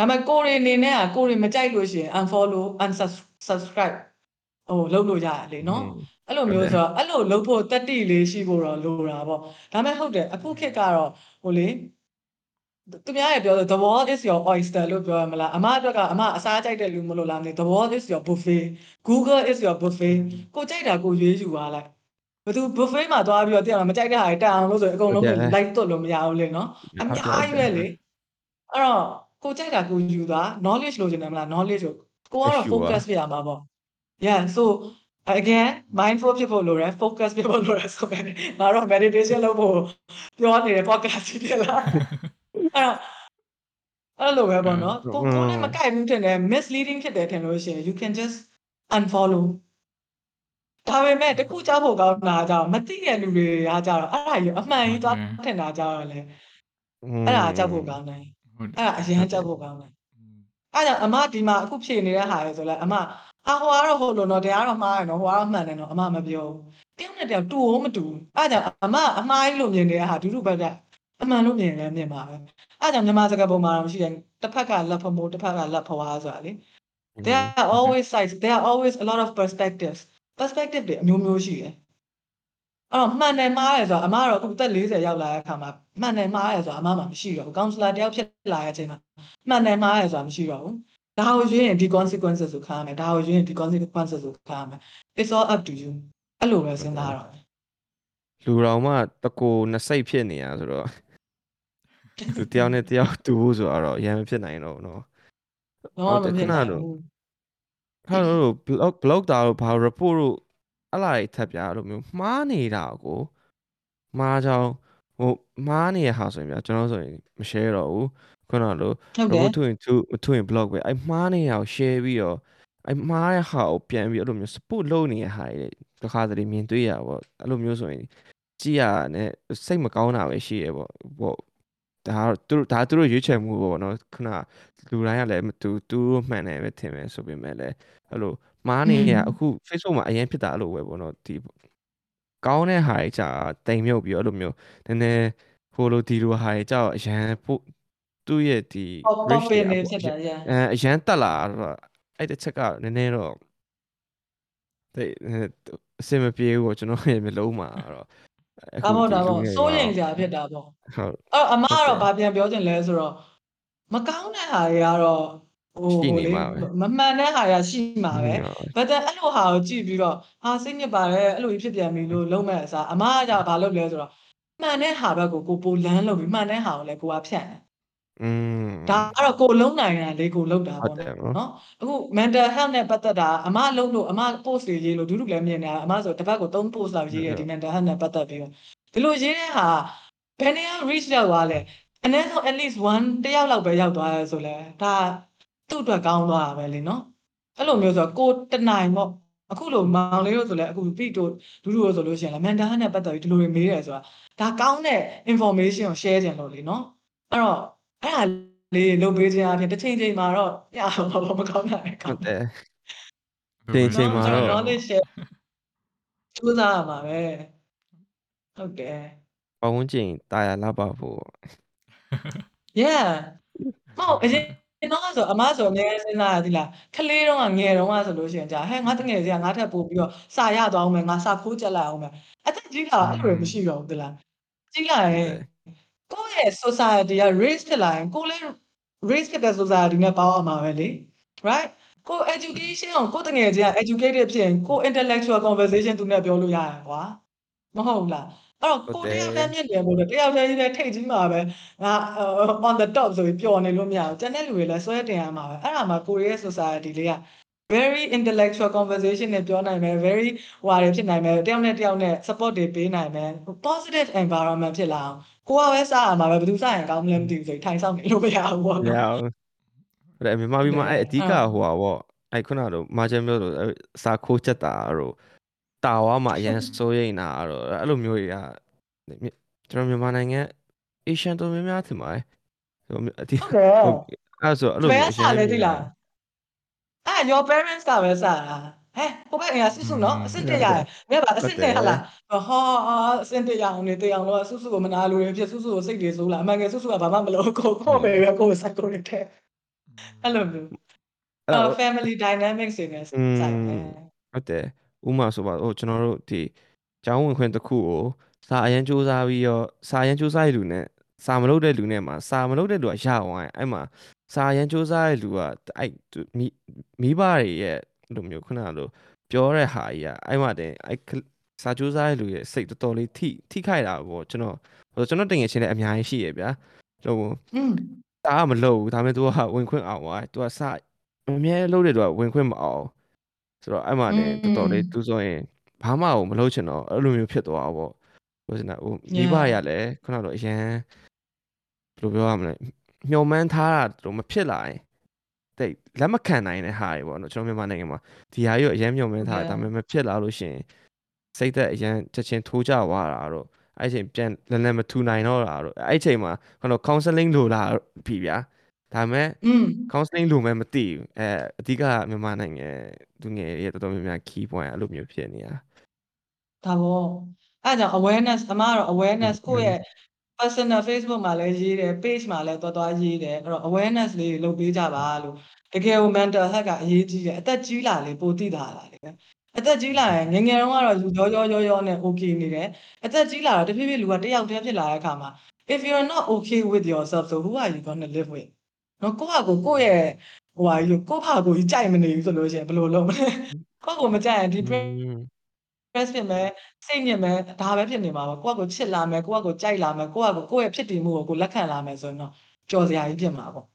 ဒါပေမဲ့ကိုယ်တွေအနေနဲ့ကကိုယ်တွေမကြိုက်လို့ရှိရင် unfollow unsubscribe ဟိုလုပ်လို့ရတယ်လေနော်အဲ့လိုမျိုးဆိုတော့အဲ့လိုလုပ်ဖို့တက်တိလေးရှိဖို့တော့လိုတာပေါ့ဒါပေမဲ့ဟုတ်တယ်အခုခေတ်ကတော့ဟိုလေသူများရဲ့ပြောဆို the world is your oyster လို့ပြောရမလားအမအတွက်ကအမအစားကြိုက်တဲ့လူမလို့လားမသိ the world is your buffet google is your buffet ကိုကြိုက်တာကိုရွေးယူသွားလိုက်ဘယ်သူ buffet မှာသွားပြီးတော့တရားမကြိုက်တဲ့ဟာတွေတက်အောင်လို့ဆိုရင်အကုန်လုံးကို like တွတ်လို့မရဘူးလေနော်အများကြီးပဲလေအဲ့တော့ ကိုကြိုက်တာကိုယူသွား knowledge လို့ရှင်တယ်မလား knowledge ကိုကိုကတော့ focus ပြရမှာပေါ့ yeah so again mindful ဖြစ်ဖို့လိုတယ် focus ဖြစ်ဖို့လိုတယ်ဆိုရင်ငါတော့ meditation လုပ်ဖို့ပြောနေတဲ့ podcast ကြီးဖြစ်လာအဲ့တော့အဲ့လိုပဲပေါ့နော်ကိုကိုနဲ့မကိုက်ဘူးထင်တယ် misleading ဖြစ်တယ်ထင်လို့ရှိရင် you can just unfollow ဒါပေမဲ့တခုကြောက်ဖို့ကောင်းတာကြောင့်မသိတဲ့လူတွေကကြတော့အဲ့ဒါကြီးအမှန်ကြီးသွားထင်တာကြောက်ရလဲအဲ့ဒါကြောက်ဖို့ကောင်းတယ် ဟုတ်တယ်အဲ့ဒါအရင်ကြောက်ဖို့ကောင်းတယ်အဲ့ဒါကြောင့်အမဒီမှာအခုဖြေနေတဲ့ဟာလေဆိုလဲအမအာဟိုကတော့ဟုတ်လို့နော်တရားတော့မှားရနော်ဟိုကတော့မှန်တယ်နော်အမမပြောဘူးတယောက်နဲ့တယောက်တူအောင်မတူဘူးအဲ့ဒါကြောင့်အမအမှားကြီးလို့မြင်နေတဲ့ဟာဒုဒုဘက်ကအမှန်လို့မြင်တယ်မြင်ပါပဲအဲ့ဒါကြောင့်မြန်မာစကားပုံမှာတော့မရှိတယ်တစ်ဖက်ကလက်ဖမိုးတစ်ဖက်ကလက်ဖွားဆိုတာလေ there are always sides there are always a lot of perspectives perspective တွေအမျိုးမျိုးရှိတယ် အဲ့တော့မှန်တယ်မှားတယ်ဆိုတာအမကတော့အခုသက်40ရောက်လာတဲ့အခါမှာမှန်တယ်မှားတယ်ဆိုတာအမမှမရှိတော့ဘူး counselor တယောက်ဖြစ်လာတဲ့အချိန်မှာမှန်တယ်မှားတယ်ဆိုတာမရှိတော့ဘူးဒါကိုရွေးရင်ဒီ consequences ကိုခံရမယ်ဒါကိုရွေးရင်ဒီ consequences ကိုခံရမယ် it's all up to you အဲ့လိုပဲစဉ်းစားတော့ လူတော်မှတကိုနှစ်စိတ်ဖြစ်နေရဆိုတော့သူတယောက်နဲ့တယောက်တူဖို့ဆိုတော့အရင်မဖြစ်နိုင်တော့ဘူးเนาะ တော့မဖြစ်နိုင်ဘူး ဟာလို့ blog blog တာလို့ဘာ report လို့ အဲ့လာတွေထပ်ပြအဲ့လိုမျိုးမှားနေတာကိုမှားကြောင်းဟိုမှားနေတဲ့ဟာဆိုရင်ဗျာကျွန်တော်ဆိုရင်မ share တော့ဘူးခုနကလို့ဟုတ်တယ် report ထွင်သူမထွင် blog ပဲအဲ့မှားနေတာကို share ပြီးတော့အဲ့မှားတဲ့ဟာကိုပြန်ပြီးအဲ့လိုမျိုး support လုပ်နေတဲ့ဟာတွေတစ်ခါတလေမြင်တွေ့ရပါဘောအဲ့လိုမျိုးဆိုရင်ကြည့်ရနဲ့စိတ်မကောင်းတာပဲရှိရပေါ့ပေါ့ဒါကတော့သူတို့ဒါသူတို့ရွေးချယ်မှုပေါ့နော်ခုနကလူတိုင်းကလည်းမတူသူတို့မှန်တယ်ပဲထင်မယ်ဆိုပေမဲ့လည်းအဲ့လို မားနေရအခု Facebook မှာအရင်ဖြစ်တာအဲ့လိုပဲပေါ့နော်ဒီကောင်းတဲ့ဟာတွေကြာတိမ်မြုပ်ပြီးတော့အဲ့လိုမျိုးနည်းနည်းဟိုလိုဒီလိုဟာတွေကြာအရန်ပို့သူ့ရဲ့ဒီပေါ့ပေါ့ reach ပင်တွေနေကဖြစ်တယ်ရအဲအရန်တက်လာတော့အဲ့တစ်ချက်ကနည်းနည်းတော့တဲ့အစင်မပြေဘူးပေါ့ကျွန်တော်ရဲ့မျိုးလုံးမှာတော့အမောဒါပေါ့ဒီလူငယ်စိုးတွေရင်မှာကြဖြစ်တာပေါ့ဟုတ်အဲ့အမဟုတ်ကတော့တယ်ဗာပြန်ပြောချင်လဲဆိုတော့မကောင်းတဲ့ဟာတွေကတော့ဟို ရှိ ဟို နေ လေ မှာပဲ မမှန်တဲ့ဟာတွေရှိမှာပဲ ဟုတ် but then အဲ့လိုဟာကိုကြည့်ပြီးတော့ဟာစိတ်ညစ်ပါတယ်အဲ့လိုကြီးဖြစ်ပြန်ပြီလို့လုံးမဲ့အစားအမကじゃဘာလုပ်လဲဆိုတော့မှန်တဲ့ဟာဘက်ကိုကိုပိုလန်းလုပ်ပြီးမှန်တဲ့ဟာကိုလည်းကိုကဖြန့်တယ် อืม ဒါကတော့ကိုလုံးနိုင်တာလေကိုလုံးတာ ဟုတ် ပေါ့ တယ် နော် နော် နော်အခု mental health နဲ့ပတ်သက်တာအမလုံးလို့အမ post တွေရေးလို့ဒုဒုလည်းမြင်နေတာအမဆိုတစ်ပတ်ကို3 post လောက်ရေးရဒီ mental health နဲ့ပတ်သက်ပြီးတော့ဒီလိုရေးတဲ့ဟာဘယ်နေရာ reach ရောက်သွားလဲအနည်းဆုံး at least 1တယောက်လောက်ပဲရောက်သွားရဲဆိုလဲဒါ သူ့အတွက်ကောင်းသွားတာပဲလေနော်အဲ့လိုမျိုးဆိုတော့ကိုတနိုင်ပေါ့အခုလိုမောင်လေးတို့ဆိုလဲအခု beat တို့ဒုဒုတို့ဆိုလို့ရှိရင်လည်း mental health နဲ့ပတ်သက်ပြီးဒီလိုတွေမေးတယ်ဆိုတာဒါကောင်းတဲ့ information ကို share ခြင်းလို့လေနော်အဲ့တော့အဲ့ဒါလေးလုပ်ပေးခြင်းအပြင်တစ်ချိန်ချိန်မှာတော့ညဘာမကောင်းတာလည်းကောဟုင်းတ်တယ်တယ်ချိန်ချိန်မှာတော့ knowledge share စူးစမ်းရမှာပဲဟုတ်တယ်ပတ်ဝန်းကျင်တာယာလာပါဖို့ yeah မဟုတ်အရင် တော့ဆိုအမဆိုအများကြီးစဉ်းစားရသီလားခလေးတော့ငယ်တော့ဆိုလို့ရှိရင်ကြာဟဲ့ငါတငယ်စီကငါထပ်ပို့ပြီးတော့စာရသွားအောင်မယ်ငါစာခိုးချက်လိုက်အောင်မယ်အသက်ကြီးလာအဲ့လိုမရှိတော့ဘူးသလားကြီးလာရင်ကိုယ့်ရဲ့ society က race ဖြစ်လာရင်ကိုယ်လည်း race ဖြစ်တဲ့ society နဲ့ပေါင်းအောင်မှာပဲလေ right ကို education ကိုကိုယ်တငယ်ချင်းက educated ဖြစ်ရင်ကို intellectual conversation သူနဲ့ပြောလို့ရတယ်ကွာမဟုတ်ဘူးလား အဲ့တော့ကိုတယောက်တည်းမြင့်တယ်လို့တယောက်တည်းကြီးနဲ့ထိတ်ကြီးမှာပဲငါ on the top ဆိုပြီးပျော်နေလို့မရဘူးတန်တဲ့လူတွေလည်းဆွဲတင်ရမှာပဲအဲ့ဒါမှကိုရီးယား society လေးက very intellectual conversation နဲ့ပြောနိုင်မယ် very ဟွာတွေဖြစ်နိုင်မယ်တယောက်နဲ့တယောက်နဲ့ support တွေပေးနိုင်မယ် positive environment ဖြစ်လာအောင်ကိုကပဲစရမှာပဲဘယ်သူစရင်ကောင်းမလဲမသိဘူးဆိုပြီးထိုင်ဆောင်နေလို့မရဘူးပေါ့ရနော်အောင်အဲ့မြန်မာပြည်မှာအဲ့အဓိကအဲ့ဟိုပါဗောအဲ့ခုနကတော့မာဂျန်မျိုးလို့အဲ့စာခိုးချက်တာတို့ တာဝါမှာအရန်စိုးရိမ်တာတို့အဲ့လိုမျိုးတွေကကျွန်တော်မြန်မာနိုင်ငံအေရှန်တော်များများထင်ပါတယ်ဟိုအဓိဟုတ်တယ်ဟုတ်အဲ့ဆိုအဲ့လိုဘယ်မျိုးကစားလဲသိလားအဲ့ your parents ကပဲစားတာဟဲ့ဟိုဘက်အိမ်ကစုစုနော်အစ်စ်တက်ရတယ်မြတ်ပါအစ်စ်တက်ဟလားဟောအစ်စ်တက်ရအောင်နေတက်အောင်လို့စုစုကိုမနာလို့ရဖြစ်စုစုကိုစိတ်တွေဆိုးလာအမှန်ကယ်စုစုကဘာမှမလုပ်ကိုကိုပဲပဲကိုစက်ကိုနေတယ်အဲ့လိုမျိုးအဲ့တော့ family dynamics တွေနဲ့ဆိုင်တယ်ဟုတ်တယ် ဥမာဆိုပါဟိုကျွန်တော်တို့ဒီကျောင်းဝင်ခွင့်တစ်ခုကိုစာအရင်စူးစမ်းပြီးတော့စာအရင်စူးစမ်းရလူနဲ့စာမလုပ်တဲ့လူနဲ့မှာစာမလုပ်တဲ့လူကရအောင်အဲ့မှာစာအရင်စူးစမ်းရလူကအဲ့မိမိဘတွေရဲ့လိုမျိုးခုနကလိုပြောတဲ့ဟာကြီးကအဲ့မှာတင်အဲ့စာစူးစမ်းရလူရဲ့စိတ်တော်တော်လေးထိထိခိုက်တာပေါ့ကျွန်တော်ဟိုကျွန်တော်တင်ငယ်ချင်းလည်းအများကြီးရှိရဗျာဟို อืม ဒါကမလုပ်ဘူးဒါပေမဲ့ तू ကဝင်ခွင့်အောင်ပါ तू ကစအမြဲလုပ်တဲ့ तू ကဝင်ခွင့်မအောင် ဆိုတော့အဲ့မှာလည်းတော်တော်လေး तू ဆိုရင်ဘာမှမလုပ်ချင်တော့အဲ့လိုမျိုးဖြစ်သွားတာပေါ့ဟိုစနေဟိုမိဘရလည်းခုနကတော့အရန်ဘယ်လိုပြောရမလဲမျောမှန်းထားတာတို့မဖြစ်လာရင်တိတ်လက်မခံနိုင်တဲ့ဟာတွေပေါ့နော်ကျွန်တော်မြန်မာနိုင်ငံမှာဒီဟာကြီးကိုအရန်မျောမှန်းထားတာဒါပေမဲ့မဖြစ်လာလို့ရှိရင်စိတ်သက်အရန်ချက်ချင်းထိုးကြသွားတာတော့အဲ့ချိန်ပြန်လည်းလည်းမထူနိုင်တော့တာတော့အဲ့ချိန်မှာခဏ counseling လိုလာပြီဗျာ ဒါပေမဲ့ counseling လို့မှမသိဘူးအဲအဓိကမြန်မာနိုင်ငံသူငယ်တွေတော်တော်များများ key point အဲ့လိုမျိုးဖြစ်နေတာဒါပေါ့အဲ့ကြောင့် awareness အမကတော့ awareness ကိုယ့်ရဲ့ personal Facebook မှာလည်းရေးတယ် page မှာလည်းတော်တော်ရေးတယ်အဲ့တော့ awareness လေးတွေလုပ်ပေးကြပါလို့တကယ်ကို mental health ကအရေးကြီးတယ်အသက်ကြီးလာလေပိုသိတာလာလေအသက်ကြီးလာရင်ငငယ်တုန်းကတော့ရောရောရောရောနဲ့ okay နေတယ်အသက်ကြီးလာတော့တဖြည်းဖြည်းလူကတယောက်တည်းဖြစ်လာတဲ့အခါမှာ if you're not okay with yourself so who are you going to live with နော်ကိုယ့်ဟာကိုယ်ကိုယ့်ရဲ့ဟိုဟာကြီးကိုယ့်ဟာကိုယ်ကြီးကြိုက်မနေဘူးဆိုလို့ရှိရင်ဘယ်လိုလုပ်မလဲကိုယ့်ကိုယ်မကြိုက်ရင် depress อืม stress ဖြစ်မယ်စိတ်ညစ်မယ်ဒါပဲဖြစ်နေမှာပါကိုယ့်ကိုယ်ချစ်လာမယ်ကိုယ့်ကိုယ်ကြိုက်လာမယ်ကိုယ့်ကိုယ်ကိုယ့်ရဲ့ဖြစ်တည်မှုကိုကိုယ်လက်ခံလာမယ်ဆိုရင်တော့ကြော်စရာကြီးဖြစ်မှာပေါ့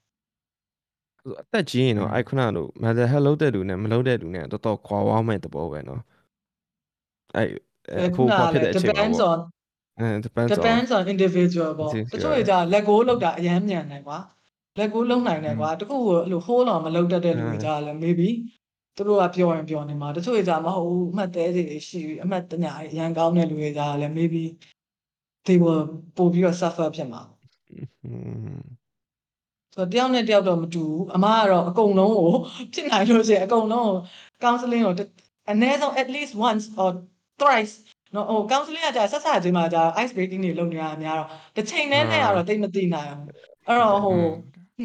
အသက်ကြီးရင်တော့အဲ့ခုနလို mental health လုပ်တဲ့လူနဲ့မလုပ်တဲ့လူနဲ့တော်တော်ခွာဝေါမဲ့သဘောပဲเนาะအဲ့အဲ့ခုခွာဖြစ်တဲ့အချိန်မှာ depends ပေါ့ on အဲ depends on depends on individual ပေါ့ Individual တချို့တွေကြာလက်ကိုလောက်တာအရမ်းမြန်တယ်ကွာ လက်ကိုလုံနိုင်တယ်ကွာတခုကိုအဲ့လို hold on မလုပ်တတ်တဲ့လူတွေကြာလည်း maybe သူတို့ကပြောရင်ပြောနေမှာတချို့တွေကြာမဟုတ်ဘူးအမှတ်သေးတွေရှိပြီးအမှတ်တညာအရန်ကောင်းတဲ့လူတွေကြာလည်း maybe they will ပို့ပြီးတော့ suffer ဖြစ်မှာอืมဆိုတော့တယောက်နဲ့တယောက်တော့မတူဘူးအမကတော့အကုန်လုံးကိုဖြစ်နိုင်လို့ရှိရင်အကုန်လုံးကို counseling ကိုအနည်းဆုံး at least once or thrice နော်ဟို counseling ကကြာဆက်ဆက်ချင်းမှာကြာ ice breaking တွေလုပ်နေရတာများတော့တစ်ချိန်နဲ့နဲ့ကတော့တိတ်မသိနိုင်ဘူးအဲ့တော့ဟို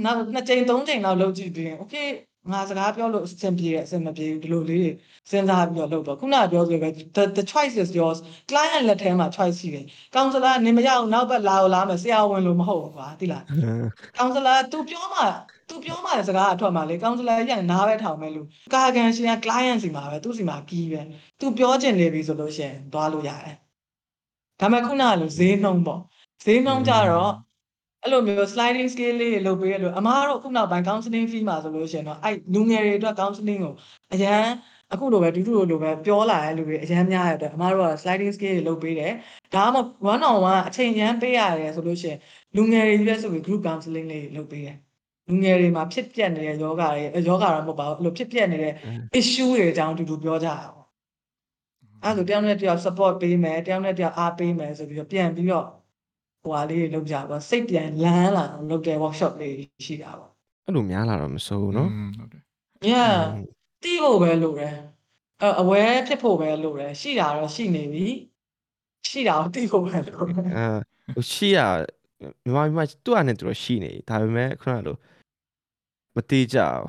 နောက်နှစ်ချိန်သုံးချိန်လောက်လုပ်ကြည့်ပြီးရင် okay ငါစကားပြောလို့အဆင်ပြေတယ်အဆင်မပြေဘူးဒီလိုလေးတွေစဉ်းစားပြီးတော့လုပ်တော့ခုနကပြောဆိုပဲ the the choice is yours client လက်ထဲမှာ choice ရှိတယ် counselor နေမရအောင်နောက်ဘက်လာအောင်လာမယ်ဆရာဝန်လို့မဟုတ်ဘူးကွာသိလား ကောင်စလာ तू ပြောမှ तू ပြောမှစကားအထွက်မှာလေကောင်စလာကြီးကနားပဲထောင်မဲ့လူကာကန်ရှင်က client စီမှာပဲသူ့စီမှာကီးပဲ तू ပြောချင်နေပြီဆိုလို့ရှိရင်သွားလို့ရတယ်ဒါပေမဲ့ခုနကလိုဈေးနှုံးပေါ့ဈေးနှုံးကြတော့ အဲ့လိုမျိုး sliding scale လေးတွေလုပ်ပေးရလို့အမားတို့ခုနောက်ပိုင်း counseling fee မှာဆိုလို့ရှိရင်တော့အဲ့လူငယ်တွေအတွက် counseling ကိုအရန်အခုလိုပဲဒူးဒူးလိုပဲပြောလာတဲ့လူတွေအရန်များရတဲ့အမားတို့က sliding scale တွေလုပ်ပေးတယ်ဒါမှမဟုတ် one on one အချိန်ရန်ပေးရတယ်ဆိုလို့ရှိရင်လူငယ်တွေလည်းဆိုပြီး group counseling လေးလုပ်ပေးတယ်။လူငယ်တွေမှာဖြစ်ပျက်နေတဲ့ယောဂတွေယောဂတော့မဟုတ်ပါဘူးအဲ့လိုဖြစ်ပျက်နေတဲ့ issue တွေအကြောင်းအတူတူပြောကြတာပေါ့။အဲဒါဆိုတယောက်နဲ့တယောက် support ပေးမယ်တယောက်နဲ့တယောက်အားပေးမယ်ဆိုပြီးတော့ပြန်ပြီးတော့ ဟိုဟာလေးတွေလုပ်ကြပါစိတ်ပြန်လန်းလာအောင်လုပ်တဲ့ workshop လေးရှိတာပေါ့ အဲ့လိုများလာတော့မစိုးဘူးเนาะ ဟုတ်တယ် ။ Yeah သိဖို့ပဲလိုတယ်။အဲ aware ဖြစ်ဖို့ပဲလိုတယ်ရှိတာတော့ရှိနေပြီ။ရှိတာကိုသိဖို့ပဲလိုတယ် အဲဟိုရှိရမြန်မာပြည်မှာသူ့အနေနဲ့သူတော့ရှိနေဒါပေမဲ့ခုနကလိုမတိကြအောင်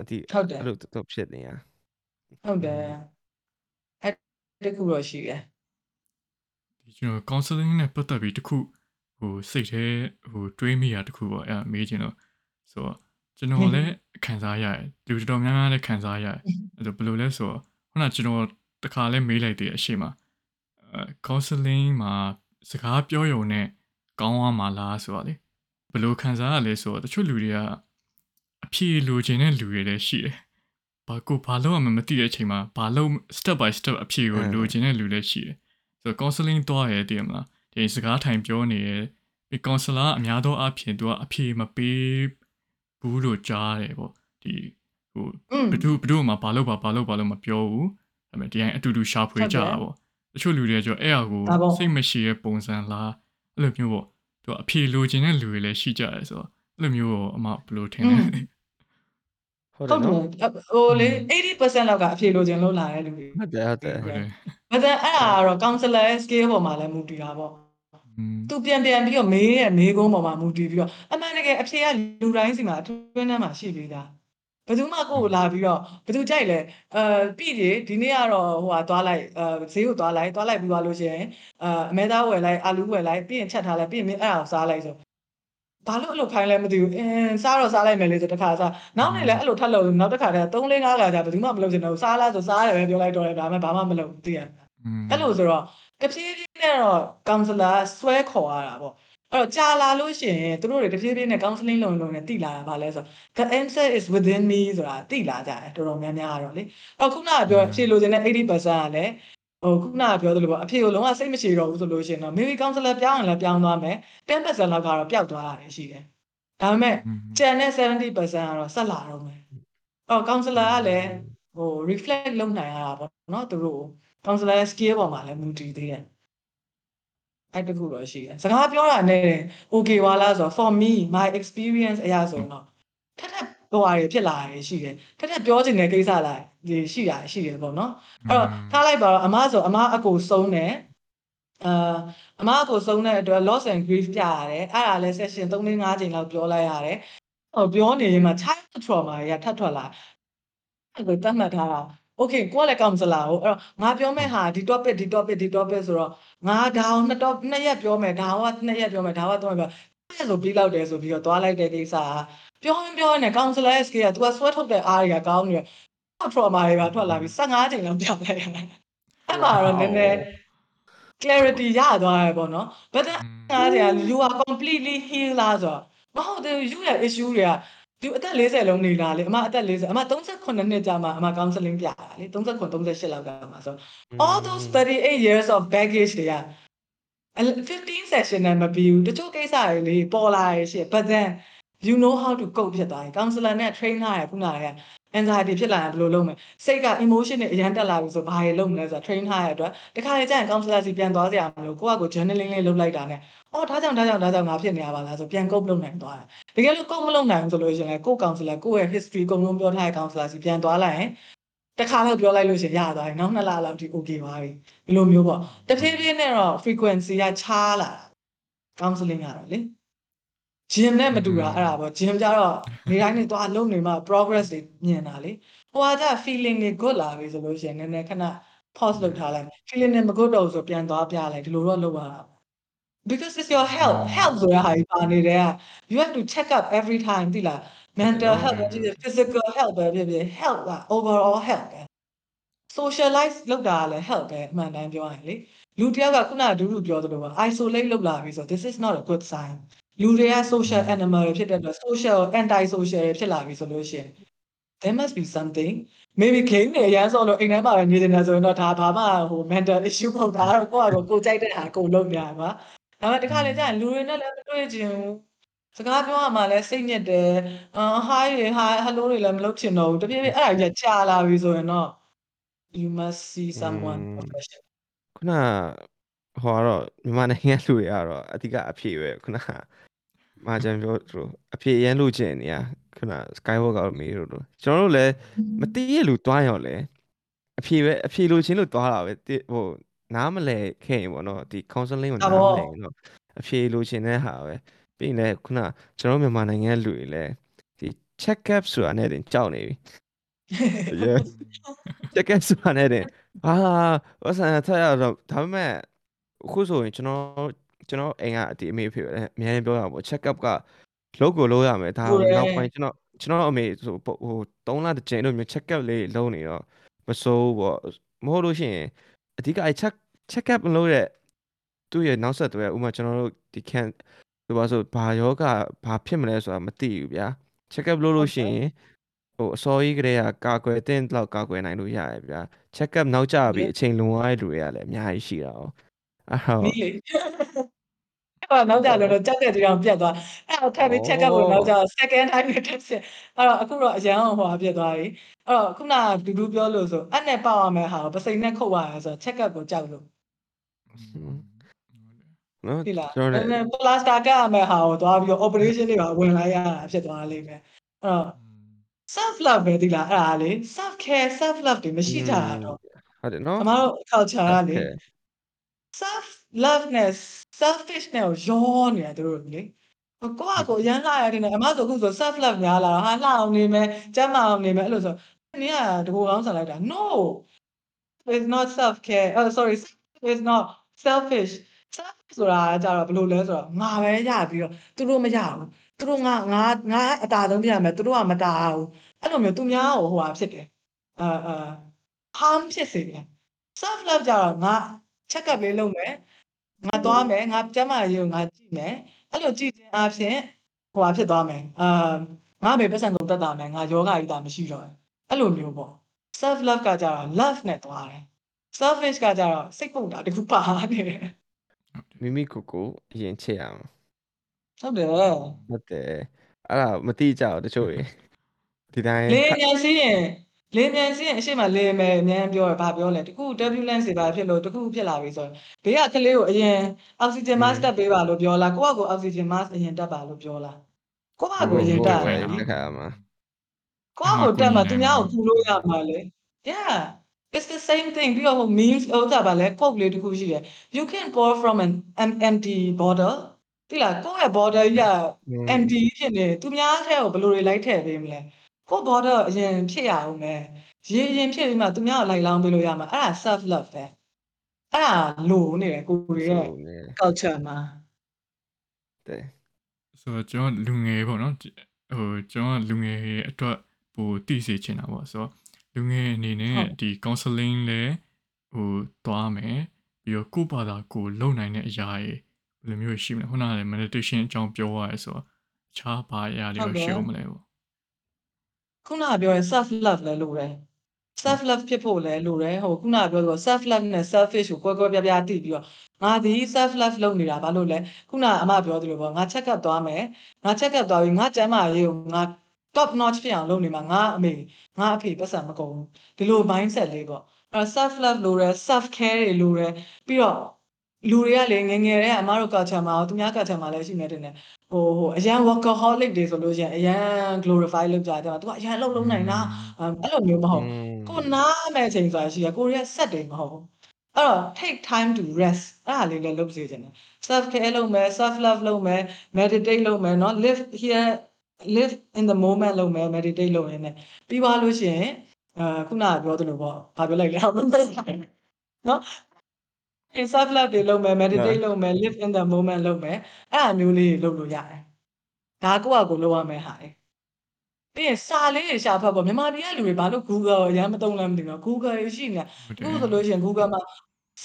အတိ ဟုတ်တယ် အဲ့လိုတော့ဖြစ်နေရ ဟုတ်တယ်။အဲ့တခုတော့ရှိတယ် ဒီ ကျွန်တော် counseling နဲ့ပတ်သက်ပြီးတခုဟိုစိတ်ထဲဟိုတွေးမိတာတခုပေါ့အဲ့ဒါမေးချင်တော့ဆိုတော့ကျွန်တော်လည်းခံစားရတယ်လူတော်တော်များများလည်းခံစားရတယ်အဲ့ဒါဘယ်လိုလဲဆိုတော့ခုနကကျွန်တော်တခါလဲမေးလိုက်တဲ့အရှိမအဲ counseling မှာစကားပြောရုံနဲ့ကောင်းသွားမှာလားဆိုတော့လေဘယ်လိုခံစားရလဲဆိုတော့တချို့လူတွေကအဖြေလိုချင်တဲ့လူတွေလည်းရှိတယ်ဘာကိုဘာလို့မှမသိတဲ့အချိန်မှာဘာလို့ step by step အဖြေကိုလိုချင်တဲ့လူလည်းရှိတယ် ဆိုတော့ counseling သွားရဲတည်မလားဒီစကားထိုင်ပြောနေရဲဒီ counselor အများသောအားဖြင့်သူကအဖြေမပေးဘူးလို့ကြားတယ်ပေါ့ဒီဟို။อืมဘယ်သူဘယ်သူမှဘာလို့ဘာဘာလို့ဘာလို့မပြောဘူးဒါပေမဲ့ဒီတိုင်းအတူတူရှာဖွေကြတာပေါ့တချို့လူတွေကကြောအဲ့အကိုဒါပေါ့စိတ်မရှိရဲ့ပုံစံလားအဲ့လိုမျိုးပေါ့သူကအဖြေလိုချင်တဲ့လူတွေလည်းရှိကြတယ်ဆိုတော့အဲ့လိုမျိုးကိုအမဘယ်လိုထင်လဲ ဟုတ်တယ်ဟုတ်တယ်နော်ဟိုလေ80%လောက်ကအဖြေလိုချင်လို့လာတဲ့လူတွေဟုတ်တယ်ဟုတ်တယ်ဟုတ်တယ်ဒါပေမဲ့အဲ့ဒါကတော့ counselor ရဲ့ scale ပေါ်မှာလည်းမူတည်တာပေါ့อืมသူပြန်ပြန်ပြီးတော့မေးရဲ့မေးကုန်းပေါ်မှာမူတည်ပြီးတော့အမှန်တကယ်အဖြေကလူတိုင်းစီမှာအတွင်းထဲမှာရှိပြီးသားဘယ်သူမှကိုယ့်ကိုလာပြီးတော့ဘယ်သူကြိုက်လဲအဲပြည်ကြီးဒီနေ့ကတော့ဟိုဟာသွားလိုက်အဲဈေးကိုသွားလိုက်သွားလိုက်ပြီးသွားလို့ရှိရင်အဲအမဲသားဝယ်လိုက်အာလူးဝယ်လိုက်ပြီးရင်ချက်ထားလိုက်ပြီးရင်မင်းအဲ့ဒါကိုစားလိုက်ဆို ဘာလို့အဲ့လိုခိုင်းလဲမသိဘူးအင်းစားတော့စားလိုက်မယ်လေဆိုတစ်ခါစားနောက်နေ့လည်းအဲ့လိုထပ်လို့နောက်တစ်ခါတည်း3 4 5ခါကြာဘယ်သူမှမလုပ်ချင်တော့ဘူးစားလားဆိုစားတယ်ပဲပြောလိုက်တော့တယ်ဒါပေမဲ့ဘာမှမလုပ်ဘူးသိရမလားอืมအဲ့လိုဆိုတော့တဖြည်းဖြည်းနဲ့တော့ counselor ဆွဲခေါ်ရတာပေါ့အဲ့တော့ကြာလာလို့ရှိရင်သူတို့တွေတဖြည်းဖြည်းနဲ့ counseling လုပ်လုပ်နဲ့တိလာတာဗာလဲဆို the answer is within me ဆိုတာတိလာကြတယ်တော်တော်များများကတော့လေအဲ့ခုနကပြောဖြေလို့ခြင်းတဲ့80%ကလည်း ဟိုခုနကပြောသလိုပေါ့အဖြေကိုလုံးဝစိတ်မရှိတော့ဘူးဆိုလို့ရှိရင်တော့ maybe counselor ပြောင်းရင်လည်းပြောင်းသွားမယ်10%လောက်ကတော့ပျောက်သွားတာရှိတယ်ဒါပေမဲ့อืมကျန်တဲ့70%ကတော့ဆက်လာတော့မယ်အဲ့တော့ counselor ကလည်းဟို reflect လုပ်နိုင်ရတာပေါ့နော်သူတို့ကို counselor ရဲ့ skill ပေါ်မှာလည်းမူတည်သေးတယ်အဲ့တခုတော့ရှိတယ်စကားပြောတာနဲ့ okay ဝါလားဆိုတော့ for me my experience အရာဆိုရင်တော့ထက်ထက် ဟိုဟာတွေဖြစ်လာရရှိတယ်ထက်ထက်ပြောချင်တဲ့ကိစ္စလာဒီရှိတာရှိတယ်ပေါ့နော်အဲ့တော့ထားလိုက်ပါတော့အမဆိုအမအကိုဆုံးတယ်အာအမအကိုဆုံးတဲ့အတွက် loss and grief ပြရတယ်အဲ့ဒါလဲ session 3 5ချိန်လောက်ပြောလိုက်ရတယ်ဟိုပြောနေရင်မှာ child trauma တွေကထပ်ထွက်လာအဲ့ကိုတတ်မှတ်ထားတာ okay ကိုကလည်း counselor ကိုအဲ့တော့ငါပြောမဲ့ဟာဒီ topic ဒီ topic ဒီ topic ဆိုတော့ငါဒါအောင်နှစ်တော့နှစ်ရက်ပြောမယ်ဒါကနှစ်ရက်ပြောမယ်ဒါကသုံးရက်ပြောအဲ့ဆိုပြီးလောက်တယ်ဆိုပြီးတော့သွားလိုက်တဲ့ကိစ္စက ပြောရင်ပြောရင် counselor ရဲ့ skill က तू က sweat ထုတ်တဲ့အားတွေကကောင်းနေတယ် trauma တွေပါထွက်လာပြီး15ချိန်လောက်ပြောင်းလိုက်ရတယ်အဲ့မှာတော့နည်းနည်း clarity ရသွားရပေါ့နော် but then အားတွေက you are completely heal လားဆိုတော့မဟုတ်သေးဘူး you ရဲ့ issue တွေကဒီအသက်40လုံးနေတာလေအမအသက်40အမ38နှစ်ကြာမှအမ counseling ပြတာလေ39 38လောက်ကမှဆို all those 38 years of baggage တွေက15 session နဲ့မပြီးဘူးတချို့ကိစ္စတွေလေပေါ်လာရရှိ but then you know how to cope ဖြစ်သွားတယ် counselor နဲ့ train ထားရခုနက anxiety ဖြစ်လာရင်ဘယ်လိုလုပ်မလဲစိတ်က emotion တွေအရန်တက်လာပြီဆိုဘာတွေလုပ်မလဲဆိုတာ train ထားရတဲ့အတွက်တခါလေကျရင် counselor စီပြန်သွားစရာမလိုကိုယ့်အကို journaling လေးလုပ်လိုက်တာနဲ့အော်ဒါကြောင့်ဒါကြောင့်ဒါကြောင့်ငါဖြစ်နေရပါလားဆိုပြန် cope လုပ်နိုင်သွားတယ်တကယ်လို့ cope မလုပ်နိုင်ဘူးဆိုလို့ရှိရင်လည်းကိုယ့် counselor ကိုယ့်ရဲ့ history အကုန်လုံးပြောထားတဲ့ counselor စီပြန်သွားလိုက်ရင်တခါတော့ပြောလိုက်လို့ရှိရင်ရသွားတယ်နောက်နှစ်လလောက်ဒီ okay ပါပြီဒီလိုမျိုးပေါ့တဖြည်းဖြည်းနဲ့တော့ frequency ကခြားလာတာ counseling ကတော့လေ gym နဲ့မတူတာအဲ့ဒါပေါ့ gym ကြတော့နေတိုင်းနေသွားလုံးနေမှ progress တွေမြင်တာလေဟိုကကြ feeling တွေ good လာပြီဆိုလို့ရှိရင်နည်းနည်းခဏ pause လုပ်ထားလိုက် feeling တွေမ good တော့ဘူးဆိုပြန်သွားပြလိုက်ဒီလိုတော့လုပ်ရတာ because it's your health health ဆိုရဟာကြီးပါနေတဲ့က you have to check up every time သိလား mental health ပဲဖြစ်ဖြစ် physical health ပဲဖြစ်ဖြစ် health က overall health ပဲ socialize လုပ်တာကလည်း health ပဲအမှန်တမ်းပြောရင်လေလူတစ်ယောက်ကခုနကဒူးဒူပြောသလိုပါ isolate လုပ်လာပြီဆို this is not a good sign လူတွေက social animal တွေဖြစ်တဲ့အတွက် social anti social တွေဖြစ်လာပြီဆိုလို့ရှိရင် there must be something maybe game တွေအရန်ဆိုလို့အိမ်ထဲမှာပဲနေနေတာဆိုရင်တော့ဒါဘာမှဟို mental issue မဟုတ်ဒါတော့ကိုယ့်အကိုကိုကြိုက်တဲ့ဟာကိုလုပ်နေရမှာဒါပေမဲ့တခါလေကြာရင်လူတွေနဲ့လည်းမတွေ့ချင်ဘူးစကားပြောရမှလည်းစိတ်ညစ်တယ်အာ hi တွေ hi hello တွေလည်းမလုပ်ချင်တော့ဘူးတပြည့်ပြည့်အဲ့ဒါကြီးကြာလာပြီဆိုရင်တော့ you must see someone professional ခုနဟိုကတော့မြန်မာနိုင်ငံလူတွေကတော့အဓိကအဖြစ်ပဲခုန မာဂျန်ပြောသူအဖြစ်ရန်လို့ကျင်နေရခုန skywalk ကမေးလို့လို့ကျွန်တော်တို့လည်းမသိရလူတွားရောလဲအဖြစ်ပဲအဖြစ်လို့ချင်းလို့တွားတာပဲဟိုနားမလဲခဲ့ရင်ပေါ့နော်ဒီ counseling ကိုနားမလဲရင်တော့အဖြစ်လို့ချင်းတဲ့ဟာပဲပြီးရင်လည်းခုနကျွန်တော်မြန်မာနိုင်ငံလူတွေလည်းဒီ check up ဆိုတာနဲ့တင်ကြောက်နေပြီ yes check up ဆိုတာနဲ့တင်အာဝဆန်ထရတော့ဒါပေမဲ့အခုဆိုရင်ကျွန်တော် ကျွန်တော်အိမ်ကဒီအမေဖေပဲအများကြီးပြောတာပေါ့ check up ကလုပ်ကိုလုပ်ရမယ်ဒါနောက်ပိုင်းကျွန်တော်ကျွန်တော်အမေဆိုဟို3လတစ်ကြိမ်လို့မျိုး check up လေးလုပ်နေတော့မစိုးပေါ့မဟုတ်လို့ရှိရင်အဓိကအဲ check check up လုပ်တဲ့သူ့ရဲ့နောက်ဆက်တွဲဥမာကျွန်တော်တို့ဒီ can ဒီပါဆိုဘာယောဂဘာဖြစ်မလဲဆိုတာမသိဘူးဗျာ check up လုပ်လို့ရှိရင်ဟိုအစောကြီးကလေးကကာကွယ်တဲ့လောက်ကာကွယ်နိုင်လို့ရတယ်ဗျာ check up နောက်ကျပြီအချိန်လွန်သွားတဲ့လူတွေကလည်းအများကြီးရှိတာ哦 အဲ့တော့နီးလေအဲ့တော့နောက်ကြလို့တော့ကြက်တဲ့ဒီအောင်ပြတ်သွားအဲ့တော့ထပ်ပြီး check up လို့နောက်ကြ second time နဲ့တက်ဆက်အဲ့တော့အခုတော့အရန်ဟိုဟာပြတ်သွားပြီအဲ့တော့ခုနကဒူဒူပြောလို့ဆိုအဲ့နဲ့ပေါက်ရမယ်ဟာပစိန်နဲ့ခုတ်ရရဆို check up ကိုကြောက်လို့နော်ဒီလားကျွန်တော်အဲ့လည်းနဲ့ plaster ကရမယ်ဟာကိုသွားပြီးတော့ operation တွေပါဝင်လိုက်ရတာဖြစ်သွားလိမ့်မယ်အဲ့တော့ self love ပဲဒီလားအဲ့ဒါလေ self care self love တွေမရှိကြတာတော့ဟုတ်တယ်နော်အမတို့ culture ကလေ Okay. self loveness selfish နဲ့ကိုရောနေတယ်သူတို့လေကိုကကိုရမ်းလာရတယ်နဲ့အမဆိုအခုဆို self love များလာဟာလှအောင်နေမယ်ကျမ်းမာအောင်နေမယ်အဲ့လိုဆိုနင်ကတကူကောင်းဆန်လိုက်တာ no it's not self care oh sorry it's not selfish self ဆိုတာကြတော့ဘယ်လိုလဲဆိုတော့ငါပဲရပြီးတော့သူတို့မရဘူးသူတို့ငါငါငါအတာဆုံးပြရမယ်သူတို့ကမတာဘူးအဲ့လိုမျိုးသူများကိုဟိုဟာဖြစ်တယ်အာအာ harm ဖြစ်စေတယ် self love ကြတော့ငါ check up လေးလုပ်မယ်ငါသွားမယ်ငါကျန်းမာရေးကိုငါကြည့်မယ်အဲ့လိုကြည့်ခြင်းအပြင်ဟိုဟာဖြစ်သွားမယ်အာငါမေပတ်စံကုန်တက်တာမယ်ငါယောဂကြီးတာမရှိတော့ဘူးအဲ့လိုမျိုးပေါ့ self love ကကြတော့ love နဲ့သွားတယ် selfish ကကြတော့စိတ်ပုံတာတခုပါနေတယ်မိမိကိုယ်ကိုအရင်ချစ်ရအောင်ဟုတ်တယ်ဟုတ်တယ်အဲ့ဒါမတိကြဘူးတချို့တွေဒီတိုင်းလေခက်ညာစီးရင် လေမြန်စင်းအရှိမလေမယ်အများပြောရဘာပြောလဲတခု turbulence တွေပါဖြစ်လို့တခုဖြစ်လာပြီဆိုရင်ဘေးကကလေးကိုအရင်အောက်ဆီဂျင် mask တက်ပေးပါလို့ပြောလားကိုယ့်အကိုအောက်ဆီဂျင် mask အရင်တက်ပါလို့ပြောလားကိုယ့်အကိုအရင်တက်ရတယ်လေတခါမှာကိုယ့်အကိုတက်မှာသူများကိုပူလို့ရမှာလေ yeah it's the same thing ပြီးတော့ memes ဥစ္စာပါလဲ quote လေးတခုရှိတယ် you can pour from an em- empty bottle တိလားကိုယ့်ရဲ့ bottle ကြီးက empty ဖြစ်နေသူများထဲကိုဘယ်လိုတွေလိုက်ထည့်ပေးမလဲ ကိုယ့် bottle အရင်ဖြစ်ရအောင်မယ်ရေရင်ဖြစ်ပြီးမှသူများကိုလိုက်လောင်းပေးလို့ရမှာအဲ့ဒါ self love ပဲအဲ့ဒါလိုနေတယ်ကိုယ်ရဲ့ဆိုနေ culture မှာတဲ့ဆိုတော့ကျွန်တော်လူငယ်ပေါ့နော်ဒီဟိုကျွန်တော်လူငယ်အတွက်ပိုသိစေချင်တာပေါ့ဆိုတော့လူငယ်အနေနဲ့ဟုတ်ဒီ counseling လဲဟိုသွားမယ်ပြီးတော့ကိုယ့်ဘာသာကိုယ်လုံနိုင်တဲ့အရာတွေဘယ်လိုမျိုးရှိမလဲခုနကလည်း meditation အကြောင်းပြောရရဲဆိုတော့အခြားဘာအရာတွေဟုတ်ရောကဲ့ရှိအောင်မလဲပေါ့ ခုနကပြောရဲ self love လဲလိုတယ် self love ဖြစ်ဖို့လဲလိုတယ်ဟိုခုနကပြောလို့ self love နဲ့ selfish ကိုကွဲကွဲပြားပြားသိပြီးတော့ငါဒီ self love လုပ်နေတာဘာလို့လဲခုနကအမပြောသလိုပေါ့ငါ check up သွားမယ်ငါ check up သွားပြီးငါကျန်းမာရေးကိုငါ top notch ဖြစ်အောင်လုပ်နေမှာငါအမေငါအဖေပတ်စံမကုန်ဘူးဒီလို mindset လေးပေါ့အဲ self love လိုတယ် self care တွေလိုတယ်ပြီးတော့လူတွေကလေငယ်ငယ်တည်းကအမတို့ culture မှာရောသူများ culture မှာလည်းရှိနေတယ်နဲ့ ဟိုဟိုအရန် workaholic တွေဆိုလို့ရှိရင်အရန် glorify လုပ်ကြတယ်သူကအရန်လှုပ်လုံးနိုင်တာအဲ့လိုမျိုးမဟုတ် ကိုနားမဲ့အချိန်ဆိုတာရှိရကိုရီးယားဆက်တယ်မဟုတ်ဘူးအဲ့တော့ take time to rest အဲ့ဒါလေးလည်းလုပ်စေချင်တယ် self care လုပ်မယ် self love လုပ်မယ် meditate လုပ်မယ်เนาะ live here live in the moment လုပ်မယ် meditate လုပ်ရင်းနဲ့ပြီးသွားလို့ရှိရင်အာခုနကပြောသလိုပေါ့ဘာပြောလိုက်လဲဟုတ်မသိဘူးเนาะ self love တွေလုပ်မယ် meditate လုပ်မယ် live in the moment လုပ်မယ်အဲ့အမျိုးလေးတွေလုပ်လို့ရတယ်ဒါကိုယ့်အကိုလုပ်ရမယ်ဟာလေပြီးရင်စာလေးတွေရှာဖတ်ပေါ့မြန်မာပြည်ကလူတွေဘာလို့ Google ကိုအရမ်းမသုံးလဲမသိဘူး။ Google ရရှိနေတာဟုတ်တယ်အခုဆိုလို့ရှိရင် Google မှာ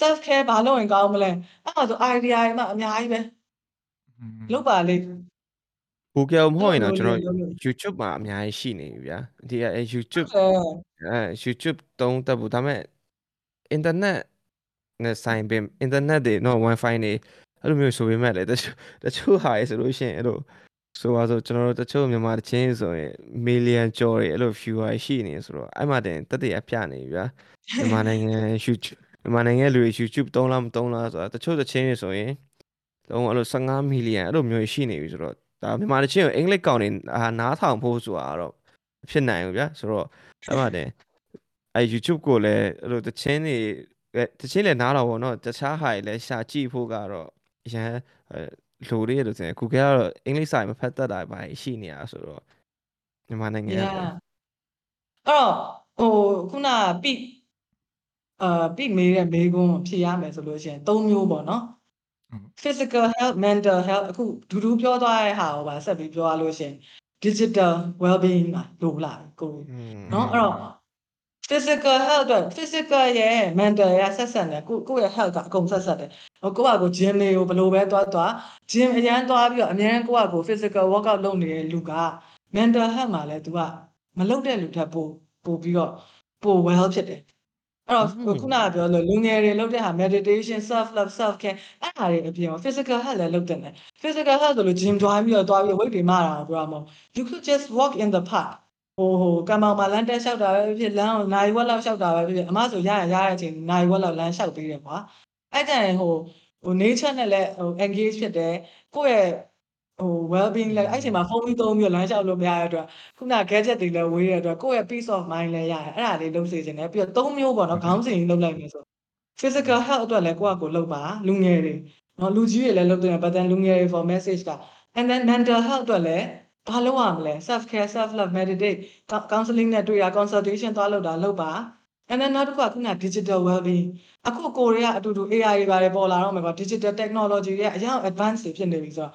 self care ဘာလုပ်ရင်ကောင်းမလဲအဲ့ဒါဆို idea တွေမှအများကြီးပဲလုပ်ပါလေ Google မဟုတ်ရင်တော့ကျွန်တော်လုပ်လို့ YouTube မှာအများကြီးရှိနေပြီဗျာဒီကအဲ YouTube အဲအဲ YouTube တုံးတက်ဘူးဒါပေမဲ့ internet နဲ့ဆိုင်ပင် internet တွေတော့ wifi တွေအဲ့လိုမျိုးဆိုပေမဲ့လေတချို့တချို့ဟာရေဆိုလို့ရှိရင်အဲ့လိုဆိုပါဆိုကျွန်တော်တို့တချို့မြန်မာတချင်းဆိုရင် million ကျော်တွေအဲ့လို viewer ရှိနေဆိုတော့အဲ့မှာတင်တက်တရပြနေပြီဗျာမြန်မာနိုင်ငံ YouTube မြန်မာနိုင်ငံလူတွေ YouTube တုံးလားမတုံးလားဆိုတာတချို့တချင်းတွေဆိုရင်တော့အဲ့လို15 million အဲ့လိုမျိုးရှိနေပြီဆိုတော့ဒါမြန်မာတချင်းကိုအင်္ဂလိပ်ကောင်တွေအာနားထောင်ဖို့ဆိုတာတော့ဖြစ်နိုင်ဘူးဗျာဆိုတော့အဲ့မှာတင်အဲ YouTube ကိုလည်းအဲ့လိုတချင်းတွေအဲ တချင်းလည်းနားတော့ဗောနော်တခြားဟာတွေလည်းရှာကြည့်ဖို့ကတော့အရန်အဲလိုလေးလို့ဆိုရင် Google ကတော့အင်္ဂလိပ်စာမဖတ်တတ်တာပါရှိနေတာဆိုတော့မြန်မာနိုင်ငံက yeah ပေါ့ အဲ့တော့ဟိုခုနကပိအာပိမေးတဲ့မေးခွန်းဖြေရမယ်ဆိုလို့ရှိရင်၃မျိုးပေါ့နော် physical health mental health အခုဒူဒူပြောသွားတဲ့ဟာကိုပါဆက်ပြီးပြောရလို့ရှိရင် digital well being မှာလိုလာပြီကို อืม เนาะအဲ့တော့ physical health အတွက် physical ရဲ့ mental ရဲ့ဆက်ဆက်တယ်ကိုကိုယ့်ရဲ့ health ကအကုန်ဆက်ဆက်တယ်ဟိုကိုယ့်ဘာကို gym လေးကိုဘယ်လိုပဲသွားသွား gym အရန်သွားပြီးတော့အများကြီးကိုယ့်ဘာကို physical workout လုပ်နေတဲ့လူက mental health မှာလည်း तू ကမလုပ်တဲ့လူထက်ပိုပိုပြီးတော့ပို well ဖြစ်တယ်အဲ့တော့ဟိုခုနကပြောလို့လူငယ်တွေလုပ်တဲ့ဟာ meditation self love self care အဲ့ဒါတွေအပြင် physical health လည်းလုပ်တဲ့တယ် physical health ဆိုလို့ gym သွားပြီးတော့သွားပြီး weight တွေမတာတော့ပြောရမှာမဟုတ် you could just walk in the park ဟိုဟိုကံမောင်မှာလမ်းတက်လျှောက်တာပဲဖြစ်ဖြစ်လမ်းကိုနိုင်ဝက်လောက်လျှောက်တာပဲဖြစ်ဖြစ်အမဆိုရရရတဲ့အချိန်နိုင်ဝက်လောက်လမ်းလျှောက်ပေးတယ်ကွာအဲ့တန်ဟိုဟို nature နဲ့လည်းဟို engage ဖြစ်တယ်ကိုယ့်ရဲ့ဟို well being လည်းအဲ့ချိန်မှာဖုန်းပြီးသုံးပြီးတော့လမ်းလျှောက်လို့မရတဲ့အတွက်ခုန gadget တွေလည်းဝေးတဲ့အတွက်ကိုယ့်ရဲ့ peace of mind လည်းရတယ်အဲ့ဒါလေးလုပ်စေချင်တယ်ပြီးတော့သုံးမျိုးပေါ့နော်ခေါင်းစဉ်ကြီးလုပ်လိုက်မယ်ဆို physical health အတွက်လည်းကိုယ့်အကိုလုပ်ပါလူငယ်တွေနော်လူကြီးတွေလည်းလုပ်တယ် but then လူငယ်တွေ for message က and then mental health အတွက်လည်း ဘာလုပ်ရမလဲ self care self love meditate counseling နဲ့တွေ့ရ consultation သွားလုပ်တာလုပ်ပါ and then နောက်တစ်ခုကခုန digital well being အခုကိုရီးယားအတူတူ AI တွေပါတယ်ပေါ်လာတော့မယ်ကွာ digital technology တွေကအရင် advance တွေဖြစ်နေပြီဆိုတော့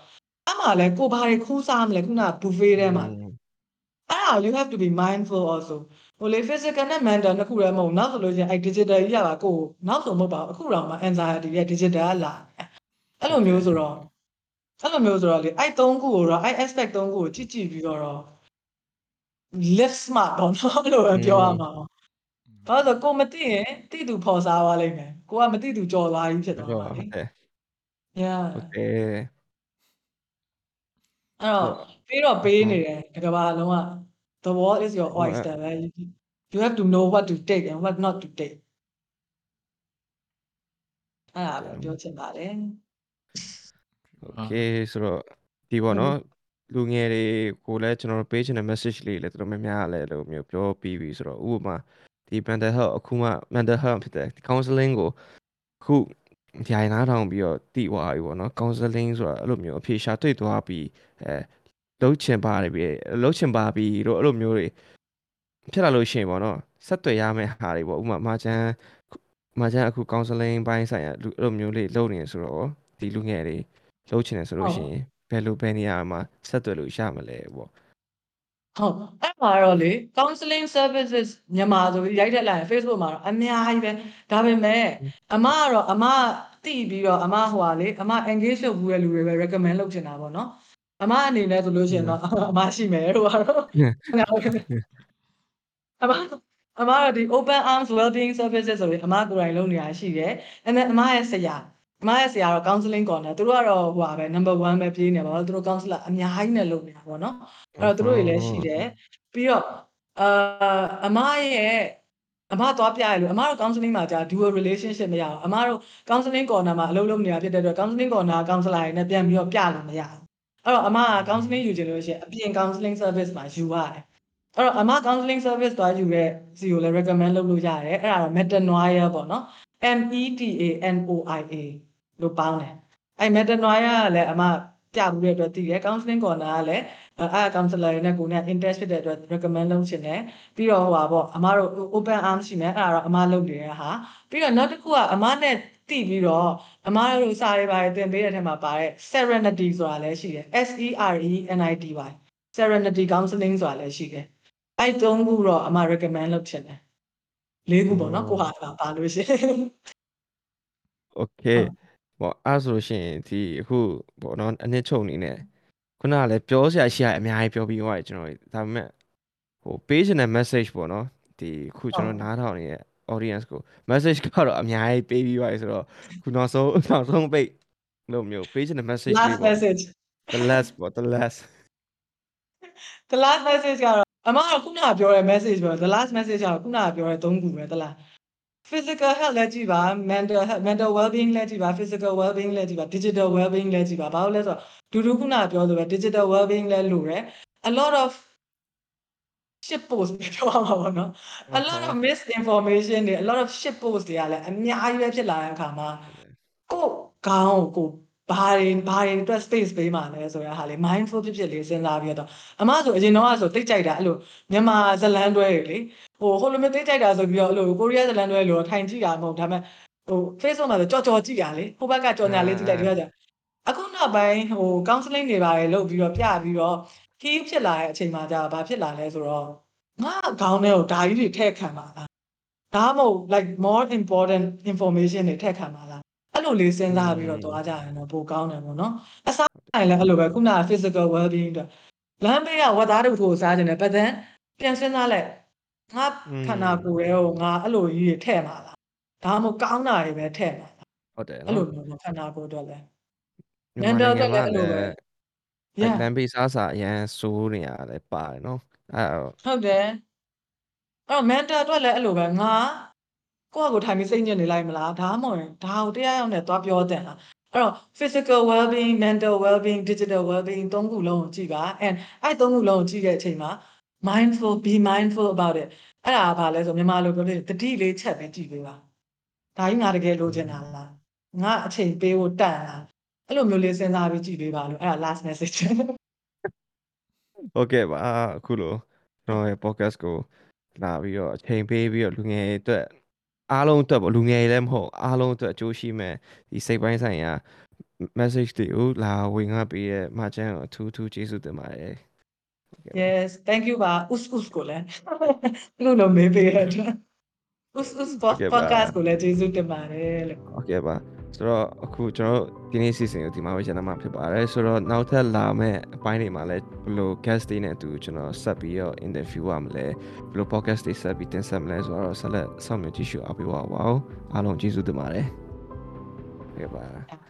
အဲ့မှာလဲကိုဘာတွေခူးစားမလဲခုန buffet ထဲမှာအဲ့ဒါ you have to be mindful also ဟိုလေ physical နဲ့ mental နှစ်ခုတည်းမဟုတ်ဘူးနောက်ဆိုလို့ရှိရင်အဲ့ digital ကြီးရပါကိုယ်နောက်ဆိုမဟုတ်ပါဘူးအခုတော့မှ anxiety ရဲ့ digital ကလာအဲ့လိုမျိုးဆိုတော့ အဲ့လိုမျိုးဆိုတော့လေအဲ့သုံးခုကိုတော့အဲ့ aspect သုံးခုကိုကြည့်ကြည့်ပြီးတော့တော့ live smart ပေါ့နော်အဲ့လိုပဲပြောရမှာပေါ့ဘာလို့လဲဆိုကိုမသိရင်တိတူဖော်စားသွားလိမ့်မယ်ကိုကမသိတူကြော်သွားကြီးဖြစ်သွားဟုတ်မှာဟုလေတ်တယ် yeah ဟုတ်တယ်အဲ့တော့ပေးတော့ပေးနေတယ်တစ်ကမ္ဘာလုံးက the world is your oyster ပဲ you have to know what to take and what not to take အဲ့ဒါပဲပြောချင်ပါတယ် โอเคဆိုတော့ဒီပေါ့နော်လူငယ်တွေကိုလည်းကျွန်တော်တို့ပေးချင်တဲ့ message လေးလည်းတော်တော်များများလည်းလို့မျိုးပြောပြီးပြီဆိုတော့ဥပမာဒီ mental health အခုမှ mental health ဖြစ်တဲ့ counseling ကိုအခုဂျိုင်နာထောင်ပြီးတော့တည်သွားပြီပေါ့နော် counseling ဆိုတာအဲ့လိုမျိုးအဖြေရှာတွေ့သွားပြီးအဲလုံးချင်ပါတယ်ပြီလုံးချင်ပါပြီတို့အဲ့လိုမျိုးတွေဖြစ်လာလို့ရှိရင်ပေါ့နော်ဆက်သွယ်ရမယ့်ဟာတွေပေါ့ဥပမာမာချန်မာချန်အခု counseling ဘိုင်းဆိုင်ရာအဲ့လိုမျိုးလေးလုပ်နေဆိုတော့ဒီလူငယ်တွေ လုပ်ချင်တယ်ဆိုလို့ရှိရင်ဘယ်လိုဘယ်နေရာမှာဆက်သွယ်လို့ရမလဲပေါ့ဟုတ်အဲ့မှာတော့လေ counseling services မြန်မာဆိုပြီးရိုက်ထက်လိုက်ရင် Facebook မှာတော့အများကြီးပဲဒါပေမဲ့အမကတော့အမတိပြီးတော့အမဟိုဟာလေအမ engage လုပ်ဘူးတဲ့လူတွေပဲ recommend လုပ်ချင်တာပေါ့နော်အမအနေနဲ့ဆိုလို့ရှိရင်တော့အမရှိမယ်ဟိုကတော့အမအမကတော့ဒီ open arms well-being services ဆိုပြီးအမကိုယ်တိုင်လုပ်နေတာရှိတယ် and then အမရဲ့ဆရာအ မရဲ့ဆရာတော့ counseling corner သူတို့ကတော့ဟိုပါပဲ number 1ပဲပြေးနေပါတော့သူတို့ counselor အများကြီးနဲ့လုပ်နေတာပေါ့နော်အဲ့တော့သူတို့တွေလည်းရှိတယ်ပြီးတော့အာအမရဲ့အမသွားပြရလို့အမတို့ counseling မှာကြာ dual relationship မရအောင်အမတို့ counseling corner မှာအလုပ်လုပ်နေတာဖြစ်တဲ့အတွက် counseling corner counselor တွေနဲ့ပြန်ပြီးတော့ပြလို့မရဘူးအဲ့တော့အမက counseling ယူချင်လို့ရှိရင်အပြင် counseling service မှာယူရတယ်အဲ့တော့အမ counseling service သွားယူတဲ့စီကိုလည်း recommend လုပ်လို့ရတယ်အဲ့ဒါတော့ metanoia ပေါ့နော် M E T A N O I A လို့ပေါင်းတယ်အဲ့မက်တနွားရကလည်းအမပြဘူးတဲ့အတွက်တည်တယ် counseling corner ကလည်းအဲ counselor တွေနဲ့ကိုယ်နဲ့ interest ဖြစ်တဲ့အတွက် recommend လုပ်ချင်တယ်ပြီးတော့ဟိုပါပေါ့အမတို့ open arm ရှိမယ်အဲ့ဒါတော့အမလုပ်နေတဲ့ဟာပြီးတော့နောက်တစ်ခုကအမနဲ့တိပြီးတော့အမတို့စာတွေပါတယ်သင်ပေးတဲ့ထဲမှာပါတဲ့ serenity ဆိုတာလည်းရှိတယ် S E R E N I T Y serenity counseling ဆိုတာလည်းရှိတယ်အဲ့သုံးခုတော့အမ recommend လုပ်ချင်တယ်လေးခုပေါ့နော်ကိုဟာပါလို့ရှိရင် okay ပေါ့အဲ့ဆိုလို့ရှိရင်ဒီအခုပေါ့နော်အနှစ်ချုပ်အနေနဲ့ခုနကလည်းပြောစရာရှိရအများကြီးပြောပြီးသွားတယ်ကျွန်တော်တို့ဒါပေမဲ့ဟို page နဲ့ message ပေါ့နော်ဒီခုကျွန်တော်နားထောင်နေတဲ့ audience ကို message ကတော့အများကြီးပေးပြီးသွားပြီဆိုတော့ခုနောက်ဆုံးနောက်ဆုံးပိတ်လို့မျိုး page နဲ့ message လေး last ပေါ့ message the last ပေါ့ the last the last message ကတော့အမကခုနကပြောတဲ့ message ပဲ the last message ကတော့ခုနကပြောတဲ့သုံးခုပဲတလား physical health လည်းကြည့်ပါ mental health mental well-being လည်းကြည့်ပါ physical well-being လည်းကြည့်ပါ digital well-being လည်းကြည့်ပါဘာလို့လဲဆိုတော့ဒူဒူခုနကပြောဆိုပဲ digital well-being လည်းလိုတယ် a lot of shit post တွေပြောရမှာပေါ့နော် a lot of misinformation တွေ a lot of shit post တွေကလည်းအများကြီးပဲဖြစ်လာတဲ့အခါမှာကိုယ့်ခေါင်းကို ဘာတွေဘာတွေအတွက် space ပေးမှလဲဆိုရဟာလေ mindful ဖြစ်ဖြစ်လေးစဉ်းစားပြီးတော့အမဆိုအရင်တော့ဆိုတိတ်ကြိုက်တာအဲ့လိုမြန်မာဇလန်တွဲတွေလေဟိုဟိုလိုမျိုးတိတ်ကြိုက်တာဆိုပြီးတော့အဲ့လိုကိုရီးယားဇလန်တွဲလိုထိုင်ကြည့်တာမဟုတ်ဒါပေမဲ့ဟို Facebook မှာဆိုကြော်ကြော်ကြည့်တာလေဟိုဘက်ကကြော်ညာလေးကြည့်လိုက်ဒီဘက်ကအခုနောက်ပိုင်းဟို counseling တွေပါတယ်လုပ်ပြီးတော့ပြပြီးတော့ heal ဖြစ်လာတဲ့အချိန်မှာကြာဘာဖြစ်လာလဲဆိုတော့ငါခေါင်းထဲကိုဓာကြီးတွေထည့်ခံပါလားဒါမှမဟုတ် like more important information တွေထည့်ခံပါလား အဲ့လိုလေးစဉ်းစားပြီးတော့သွားကြရင်တော့ပိုကောင်းတယ်ပေါ့နော်အစားတိုင်းလည်းအဲ့လိုပဲခုနက physical well being အတွက်လမ်းဘေးကဝတ်သားတို့ကိုစားခြင်းနဲ့ပတ်သက်ပြန်စဉ်းစားလိုက်ငါခန္ဓာကိုယ်ရဲ့ကိုငါအဲ့လိုကြီးတွေထည့်မှာလားဒါမှမဟုတ်ကောင်းတာတွေပဲထည့်မှာလားဟုတ်တယ်အဲ့လိုနော်မျိုးပေါ့ခန္ဓာကိုယ်အတွက်လည်းမြန်မာ mental နိုင်ငံအတွက်လည်းအဲ့လိုပဲမှာ yeah လမ်းဘေးစားစာအရန်စိုးနေရတယ်ပါတယ်နော်အဲ့တော့ဟုတ်တယ်အဲ့တော့ mental အတွက်လည်းအဲ့လိုပဲငါ ကိုယ့်အကိုထိုင်ပြီးစိတ်ညစ်နေလိုက်မလားဒါမှမဟုတ်ရင်ဒါကိုတရားရောက်နဲ့သွားပြောတဲ့လားအဲ့တော့ physical well being mental well being digital well being သုံးခုလုံးကိုကြည့်ပါ and အဲ့သုံးခုလုံးကိုကြည့်တဲ့အချိန်မှာ mindful be mindful about it အဲ့ဒါကဘာလဲဆိုမြန်မာလိုပြောလို့တတိလေးချက်ပဲကြည့်ပေးပါဒါကြီးငါတကယ်လိုချင်တာလားငါအချိန်ပေးဖို့တန်လားအဲ့လိုမျိုးလေးစဉ်းစားပြီးကြည့်ပေးပါလို့အဲ့ဒါ last message ဟုတ်ကဲ့ပါအခုလိုကျွန်တော်ရဲ့ podcast ကိုလာပြီးတော့အချိန်ပေးပြီးတော့လူငယ်တွေအတွက် အားလုံးအတွက်ပေါ့လူငယ်တွေလည်းမဟုတ်အားလုံးအတွက်အကျိုးရှိမဲ့ဒီစိတ်ပိုင်းဆိုင်ရာ message တွေကိုလာဝင်ငါပေးရဲ့မချမ်းကိုအထူးထူးကျေးဇူးတင်ပါတယ် Yes, thank you ပါ us us ကိုလည်းလူလိုမေးပေးရတဲ့ us us podcast ကိုလည်းကျေးဇူးတင်ပါတယ်လို့ဟုတ်ကဲ့ပါ ဆိုတော့အခုကျွန်တော်တို့ဒီနေ့စီစဉ်ကိုဒီမှာပဲကျန်မှာဖြစ်ပါတယ်ဆိုတော့နောက်ထပ်လာမယ့်အပိုင်းတွေမှာလည်းဘယ်လို guest တွေနဲ့အတူကျွန်တော်ဆက်ပြီးတော့ interview ရမလဲဘယ်လို podcast တွေဆက်ပြီးတင်ဆက်မလဲဆိုတော့ဆက်လက်ဆောင်မြင်ကြည့်ရှုအားပေးပါဦးအားလုံးကျေးဇူးတင်ပါတယ်ဟုတ်ကဲ့ပါ